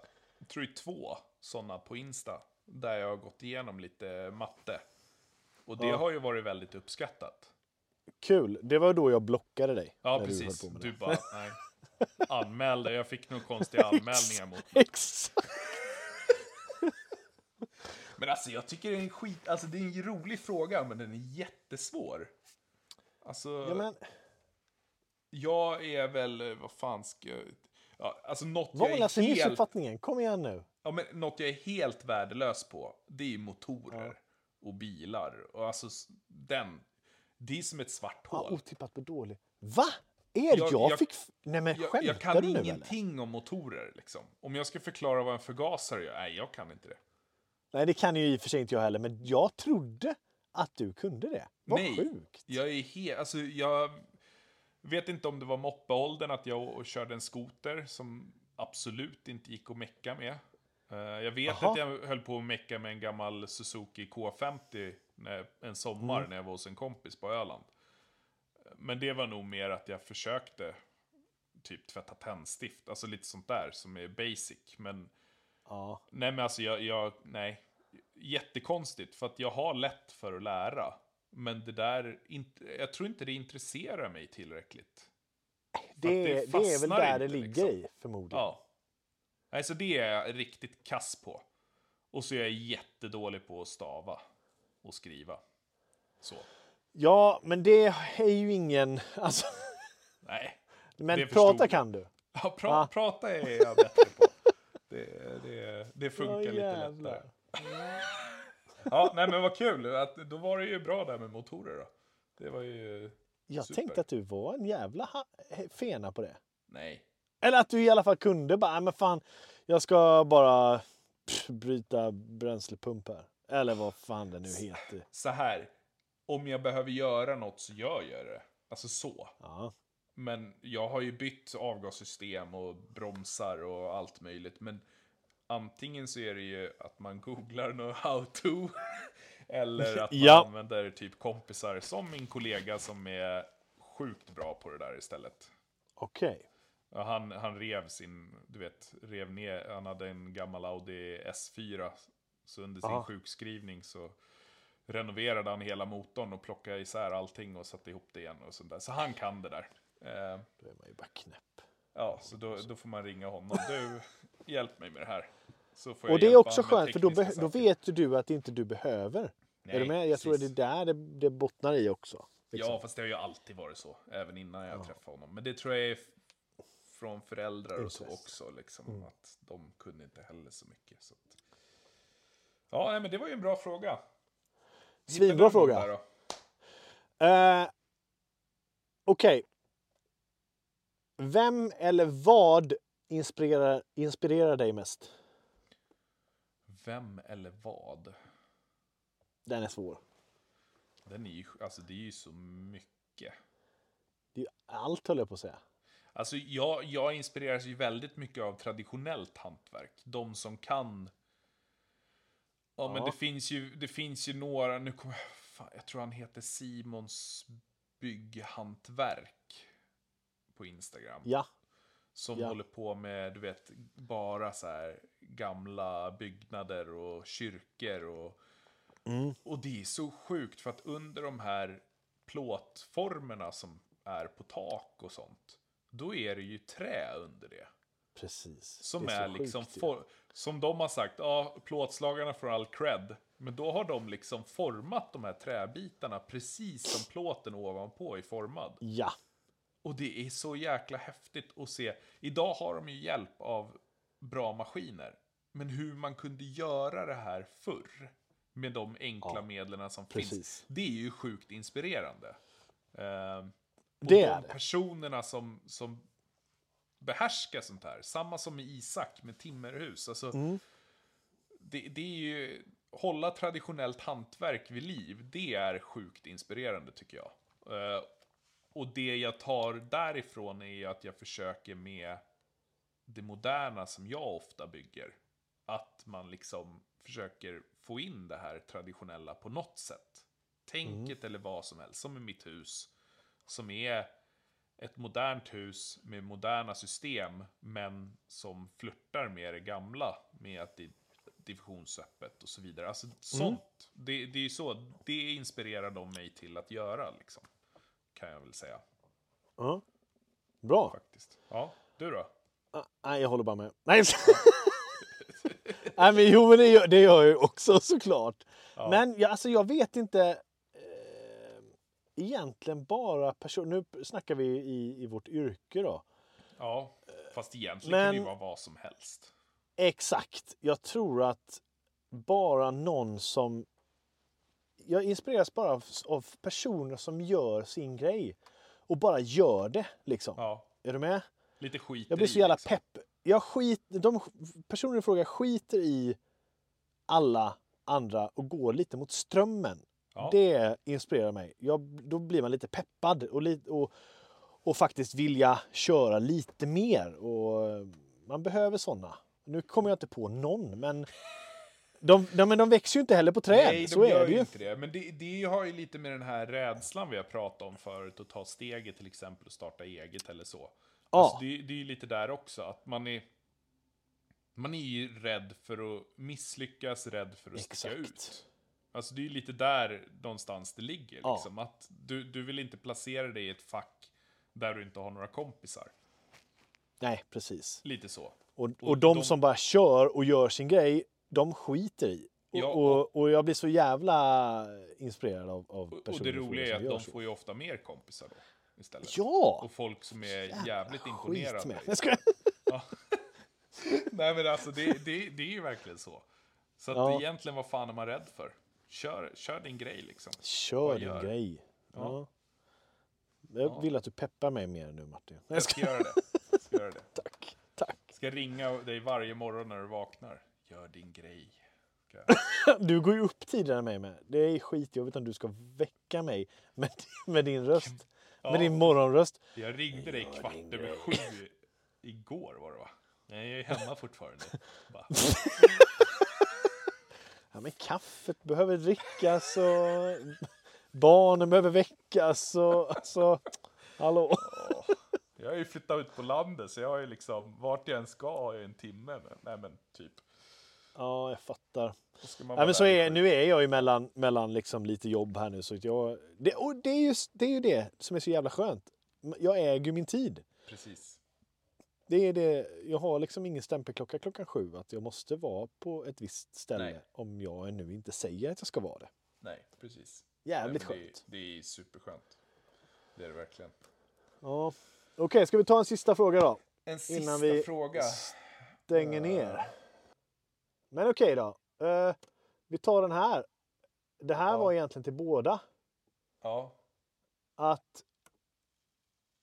tror jag två sådana på Insta. Där jag har gått igenom lite matte. Och det Ja. har ju varit väldigt uppskattat. Kul. Det var då jag blockade dig. Ja, precis. Du, Du bara, nej. Anmälde. Jag fick nog konstiga anmälningar mot Exakt. Men alltså jag tycker det är en skit, alltså det är en rolig fråga men den är jättesvår. Alltså, Ja, men, jag är väl, eh, vad fan ska jag... Ja, alltså något vad jag är alltså helt, missuppfattningen? Kom igen nu. ja, men något jag är helt värdelös på, det är ju motorer och bilar. Och alltså den, det är som ett svart Ja, hål. otippat och dålig. Va? Är Jag- jag, jag- fick... Nej men jag, skämtar jag kan du nu eller? ingenting om motorer liksom. Om jag ska förklara vad en förgasare gör, nej jag kan inte det. Nej det kan ju i och för sig inte jag heller, men jag trodde att du kunde det. Vad Nej, sjukt. Jag är helt, alltså jag vet inte om det var moppeåldern att jag körde en skoter som absolut inte gick att mecka med. Eh, Jag vet Jaha. att jag höll på att mecka med en gammal Suzuki K50 när, en sommar Mm. när jag var hos en kompis på Öland. Men det var nog mer att jag försökte typ tvätta tändstift, alltså lite sånt där som är basic. Men Ja. Nej men alltså jag, jag, nej. Jättekonstigt för att jag har lätt för att lära. Men det där, jag tror inte det intresserar mig tillräckligt. Det, det det är väl där det inte, ligger liksom. i förmodligen. Ja. Nej, så det är jag riktigt kass på. Och så är jag jättedålig på att stava och skriva. Så. Ja, men det är ju ingen... Alltså, Nej. men prata kan du. Ja, pra, Ah. Prata är jag bättre på. Det, det, det funkar Åh, lite lättare. Ja, nej men vad kul. Att, då var det ju bra där med motorer då. Det var ju... Jag Super. tänkte att du var en jävla fena på det. Nej. Eller att du i alla fall kunde bara, "Nej, men fan, jag ska bara pff, bryta bränslepump här. Eller vad fan det nu heter. Så här. Om jag behöver göra något så gör jag det. Alltså så. Ja. Men jag har ju bytt avgassystem och bromsar och allt möjligt. Men antingen så är det ju att man googlar något how to. Eller att man Ja. använder typ kompisar som min kollega som är sjukt bra på det där istället. Okej. Ja, Han, han rev sin, du vet, rev ner, han hade en gammal Audi S4. Så under sin Aha. sjukskrivning så renoverade han hela motorn och plockade isär allting och satte ihop det igen och sånt där. Så han kan det där. Eh, Då är man ju bara knäpp. ja, så då, då får man ringa honom. Du, hjälp mig med det här. Så får Och jag det är också skönt för då, då vet du att inte du behöver. är du med? Jag tror att det är precis. där det, det bottnar i också. liksom. Ja, fast det har ju alltid varit så. Även innan jag träffade honom. Men det tror jag är från föräldrar och så också. Liksom, Mm. Att de kunde inte heller så mycket. Så att... Ja, nej, men det var ju en bra fråga. Svinbra fråga. Eh, Okej. Vem eller vad inspirerar, inspirerar dig mest? Vem eller vad? Den är svår. Den är ju, alltså det är ju så mycket. Det är allt höll jag på att säga. Alltså jag, jag inspireras ju väldigt mycket av traditionellt hantverk. De som kan... Ja, men det finns ju, det finns ju några, nu kommer jag, fan, jag tror han heter Simons bygghantverk på Instagram. Ja. Som ja. håller på med, du vet, bara så här gamla byggnader och kyrkor och... Mm. Och det är så sjukt för att under de här plåtformerna som är på tak och sånt, då är det ju trä under det. Precis. Som Det är, så liksom, sjukt ju. for, som de har sagt, ja, plåtslagarna får all cred. Men då har de liksom format de här träbitarna precis som plåten ovanpå är formad. Ja. Och det är så jäkla häftigt att se. Idag har de ju hjälp av bra maskiner. Men hur man kunde göra det här förr med de enkla Ja, medlen som precis. finns. Det är ju sjukt inspirerande. Eh, och Det de personerna som, som behärska sånt här. Samma som med Isak med timmerhus. Alltså, Mm. det, det är ju, hålla traditionellt hantverk vid liv, det är sjukt inspirerande tycker jag. Eh, och det jag tar därifrån är att jag försöker med det moderna som jag ofta bygger. Att man liksom försöker få in det här traditionella på något sätt. Tänket eller vad som helst, som i mitt hus. Som är ett modernt hus med moderna system, men som flörtar med det gamla, med att det är divisionsöppet och så vidare. Alltså sånt, det, det är så, det inspirerar de mig till att göra, liksom. Kan jag väl säga, Ja. Bra. faktiskt. Ja, du då? Ah, Nej, jag håller bara med. Nej, Nej men jo, men det gör, det gör jag ju också såklart. Ja. Men jag, alltså, jag vet inte. Egentligen bara person. Nu snackar vi i, i vårt yrke då. Ja, fast egentligen kan det ju Men- vara vad som helst. Exakt. Jag tror att bara någon som... Jag inspireras bara av, av personer som gör sin grej. Och bara gör det liksom. Ja, Är du med? lite skit Jag blir så jävla liksom. pepp. Jag skit, de personer i fråga skiter i alla andra och går lite mot strömmen. Ja. Det inspirerar mig. Jag, då blir man lite peppad och, li, och, och faktiskt vilja köra lite mer. Och eh, man behöver sådana. Nu kommer jag inte på någon, men de, de, men de växer ju inte heller på träd. Nej, de så gör är det ju inte det. Men det, det har ju lite med den här rädslan vi har pratat om förut, att ta steget till exempel och starta eget eller så. Ja. Alltså, det, det är ju lite där också, att man är... Man är ju rädd för att misslyckas, rädd för att sticka Exakt. ut. Alltså det är ju lite där någonstans det ligger. Ja. Liksom. Att du, du vill inte placera dig i ett fack där du inte har några kompisar. Nej, precis. Lite så. Och, Och och de, de- som bara kör och gör sin grej, de skiter i. Och, Ja, och, och jag blir så jävla inspirerad av, av Och, personer och det roliga är att de så. får ju ofta mer kompisar då. Istället. Ja! Och folk som är Jävla jävligt imponerade. med. Jag skojar. Nej men alltså det, det, det är ju verkligen så. Så att Ja. egentligen vad fan är man rädd för? Kör, kör din grej liksom. Kör Vad din gör? grej. Ja. Ja. Jag Ja. vill att du peppar mig mer nu Martin. Jag ska göra det. Jag ska göra det. Tack. Tack. Ska ringa dig varje morgon när du vaknar. Gör din grej. Ska jag- Du går ju upp tidigare än mig med. Det är skitjobbigt om du ska väcka mig med, med din röst. Med din morgonröst. Jag ringde dig kvart över sju igår var det va? Nej, jag är hemma fortfarande. Bara, Ja, men kaffet behöver drickas och barnen behöver väckas och alltså... Hallå? Jag har ju flyttat ut på landet så jag har ju liksom, vart jag än ska har jag en timme. Men, nej men typ. Ja, jag fattar. Vara men så är, nu är jag ju mellan, mellan liksom lite jobb här nu. Så jag, det, och det är, ju, det är ju det som är så jävla skönt. Jag äger ju min tid. Precis. Det är det, jag har liksom ingen stämpelklocka klockan sju att jag måste vara på ett visst ställe Nej. om jag nu inte säger att jag ska vara det. Nej, precis. Jävligt Nej, skönt. Det, är superskönt. Det är det verkligen. Ja. Okej, ska vi ta en sista fråga då? En sista Innan vi fråga. Stänger ner. Men okej då. Eh, vi tar den här. Det här Ja. var egentligen till båda. Ja. Att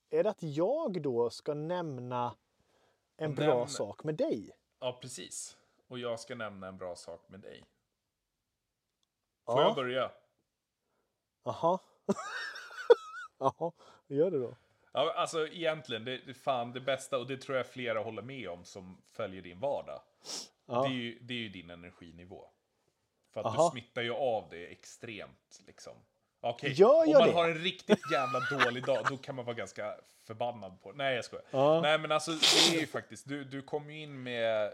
är det att jag då ska nämna en bra Nämn- sak med dig? ja, precis. Och jag ska nämna en bra sak med dig. Får jag Ja. börja? Jaha. Jaha, gör det då. Ja, alltså egentligen, det är fan det bästa, och det tror jag flera håller med om som följer din vardag. Ja. Det, är ju, det är ju din energinivå. För att Aha. du smittar ju av det extremt, liksom. Okej, Gör om jag man det? har en riktigt jävla dålig dag, då kan man vara ganska förbannad på Nej, jag skojar. Ja. Nej, men alltså, det är ju faktiskt, du, du kommer ju in med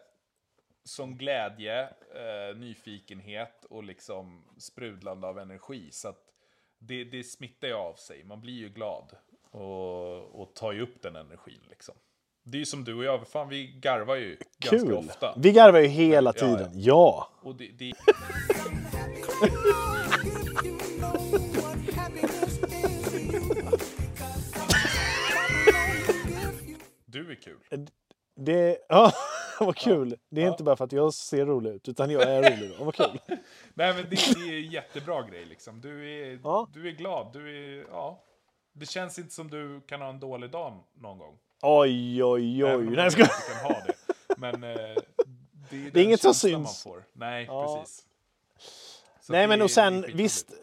som glädje, eh, nyfikenhet och liksom sprudlande av energi. Så att det, det smittar ju av sig. Man blir ju glad och, och tar ju upp den energin liksom. Det är ju som du och jag, fan vi garvar ju ganska Kul! ofta. Vi garvar ju hela ja. tiden. Ja. Och det, det, du är kul. Det, ja, vad kul. Det är Ja. inte bara för att jag ser rolig ut, utan jag är rolig. Vad kul. Nej men det, det är en jättebra grej liksom. Du är, Ja. du är glad, du är, ja. Det känns inte som du kan ha en dålig dag någon gång. Oj, oj, oj. Nej, jag ska... inte kan ha det. Men eh, det är, är den inget som syns. Man får. Nej, Ja. precis. Så Nej, det men är- och sen det är visst. eh,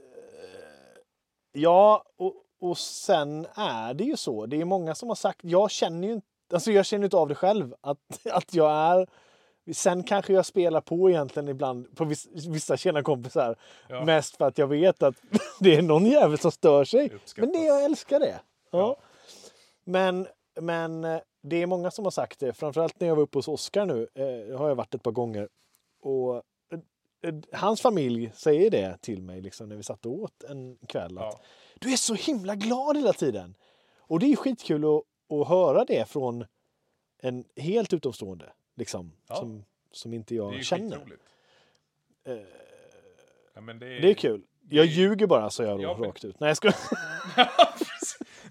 Ja, och, och sen är det ju så. Det är många som har sagt, jag känner ju inte, alltså jag känner inte av det själv, att, att jag är Sen kanske jag spelar på egentligen ibland på viss, vissa tjena kompisar. Ja. Mest för att jag vet att det är någon jävel som stör sig. Uppskattas. Men det, jag älskar det. Ja. Ja. Men, men eh, det är många som har sagt det. Framförallt när jag var uppe hos Oskar nu. Eh, har jag varit ett par gånger. Och eh, eh, hans familj säger det till mig liksom, när vi satt och åt en kväll. Att, Ja. Du är så himla glad hela tiden. Och det är skitkul att, att höra det från en helt utomstående. Liksom, Ja. som, som inte jag känner. Eh, Ja, det, är, Det är kul. Jag det är- ljuger bara, så jag Ja, men- rakt ut. Nej, jag ska...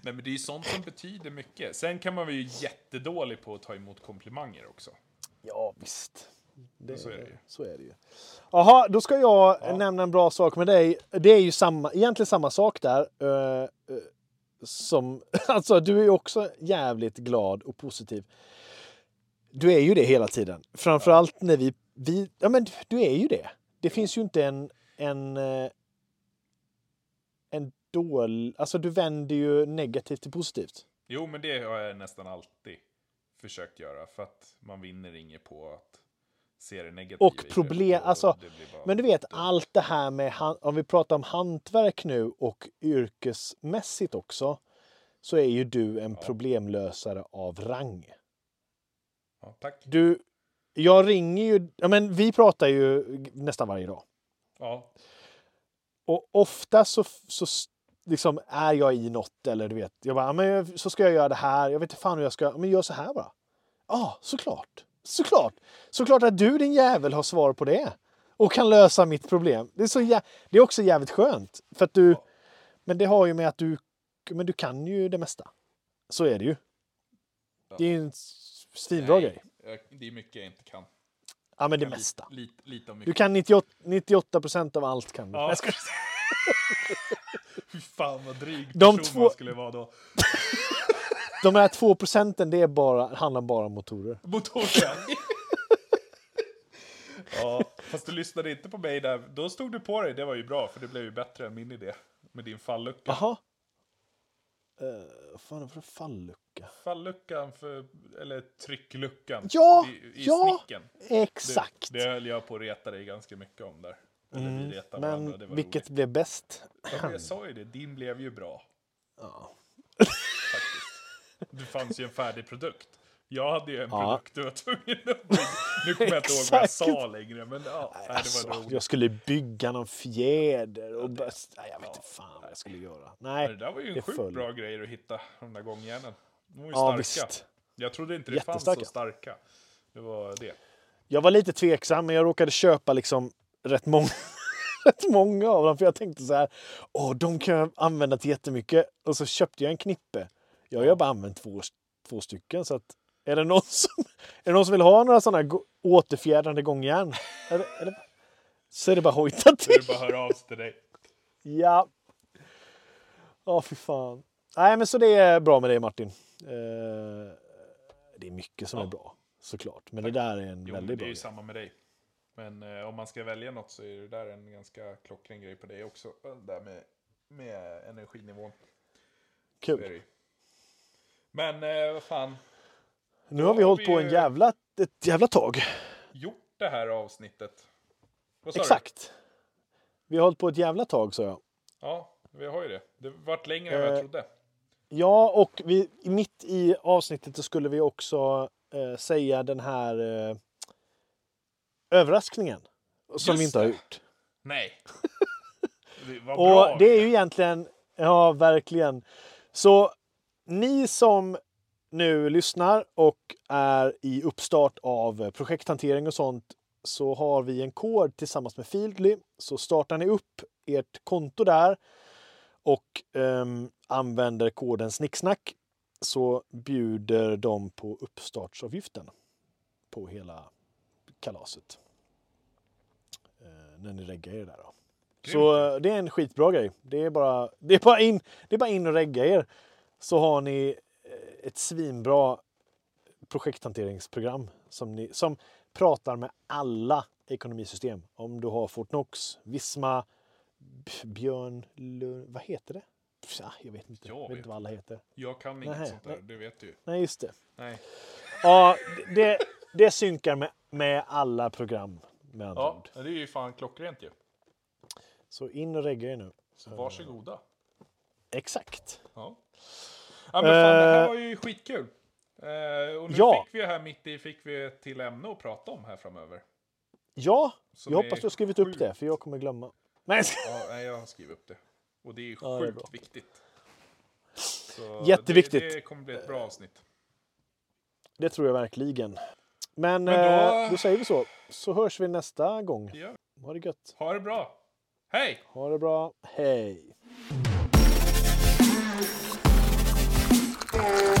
Nej, men det är ju sånt som betyder mycket. Sen kan man vara ju jättedålig på att ta emot komplimanger också. Ja, visst. Det, Så är det ju. Så är det ju. Jaha, då ska jag Ja. nämna en bra sak med dig. Det är ju samma, egentligen samma sak där som, alltså, du är ju också jävligt glad och positiv. Du är ju det hela tiden. Framförallt när vi, vi... Ja, men du är ju det. Det finns ju inte en... en eh, en dålig... Alltså, du vänder ju negativt till positivt. Jo, men det har jag nästan alltid försökt göra. För att man vinner inget på att se det negativa Och problem- och alltså, Men du vet, allt det här med, om vi pratar om hantverk nu och yrkesmässigt också, så är ju du en problemlösare av rang. Ja, tack. Du, jag ringer ju, ja men vi pratar ju nästan varje dag. Ja, Och ofta så, så liksom är jag i något eller du vet, jag bara, "Ja, men så ska jag göra det här, jag vet inte fan hur jag ska, men gör så här bara. Ja, såklart. Såklart. Såklart att du din jävel har svar på det. Och kan lösa mitt problem. Det är, så jä- det är också jävligt skönt. För att du, men det har ju med att du, men du kan ju det mesta. Så är det ju. Det är ju en svinbra grej. jag- Det är mycket jag inte kan. Ja, men det mesta. Lite, lite, Du kan 98, 98 procent av allt kan du. Ja. Jag ska- Fy fan vad dryg De person två- man skulle vara då. De här två procenten, det är bara, handlar bara om motorer. Motorn. ja, fast du lyssnade inte på mig där. Då stod du på dig, det var ju bra, för det blev ju bättre än min idé. Med din fallucka. Jaha. Uh, vad fan det för fallucka? Falluckan, för, eller tryckluckan. Ja, I, i ja, snicken. Exakt. Det, det höll jag på att reta dig ganska mycket om där. Eller vi retade varandra, Mm, Men det var vilket roligt. blev bäst? Ja, jag sa ju det, din blev ju bra. Ja. Det fanns ju en färdig produkt. Jag hade ju en Ja. produkt du var tvungen att bygga. Nu kommer jag inte ihåg vad jag sa längre, men ja, nej, det var Alltså, jag skulle bygga någon fjäder och bara, nej, jag vet ja. inte fan vad jag skulle göra. Nej, det där var ju en sjukt bra grej att hitta, de där gångjärnen. De var ju starka. visst. Jag trodde inte det fanns så starka. Det var det. Jag var lite tveksam, men jag råkade köpa liksom rätt många, rätt många av dem. För jag tänkte så här, åh, de kan jag använda till jättemycket. Och så köpte jag en knippe. Jag har ju bara använt två, två stycken. Så att, är, det någon som, är det någon som vill ha några sådana gå- återfjädrade gångjärn? Eller, eller, så är det bara att hojta Så är till. det bara att höra av sig till dig. Ja. Ja, fy fan. Nej, men så det är bra med dig Martin. Eh, det är mycket som Ja. är bra, såklart. Men det där är en Jo, väldigt det är bra ju grej. samma med dig. Men eh, om man ska välja något så är det där en ganska klockren grej på dig också. Det där med, med energinivån. Är det Kul. Men eh, vad fan, Nu har vi har hållit vi på en jävla, ett jävla tag. gjort det här avsnittet. Sa du? Exakt. Vi har hållit på ett jävla tag, sa jag. Ja, vi har ju det. Det vart längre än vad jag Eh, trodde. Ja, och vi, mitt i avsnittet så skulle vi också eh, säga den här eh, överraskningen. Som Just vi inte har det. gjort. Nej. Det var Och bra. det är ju egentligen, ja verkligen. Så ni som nu lyssnar och är i uppstart av projekthantering och sånt så har vi en kod tillsammans med Fieldly. Så startar ni upp ert konto där och ehm, använder koden snicksnack så bjuder de på uppstartsavgiften på hela kalaset. Eh, när ni reggar er där då. Så eh, det är en skitbra grej. Det är bara, det är bara, in, det är bara in och regga er. Så har ni ett svinbra projekthanteringsprogram som, ni, som pratar med alla ekonomisystem. Om du har Fortnox, Visma, Björn, Lund, vad heter det? Pja, jag vet inte. Jag vet vet inte vad alla heter. Jag kan inget Nej, sånt där, det vet du. Nej, just det. Nej. Ja, det, det synkar med, med alla program med andra Ja, ord. det är ju fan klockrent ju. Så in och regga er nu. Så varsågoda. Exakt. Ja. Ja men fan, det här Eh, var ju skitkul. Eh, och nu ja. fick vi här mitt i fick vi ett till ämne att prata om här framöver. Ja, Som jag hoppas du har skrivit upp sjukt- det, för jag kommer glömma. Nej, Ja, nej, jag har skrivit upp det. Och det är ju Ja, det är sjukt viktigt. Så Jätteviktigt. Det, det kommer bli ett bra avsnitt. det tror jag verkligen. Men, Men då- då... då säger vi så. Så hörs vi nästa gång. Vi. Ha det gött. Ha det bra. Hej! Ha det bra. Hej. Thank you.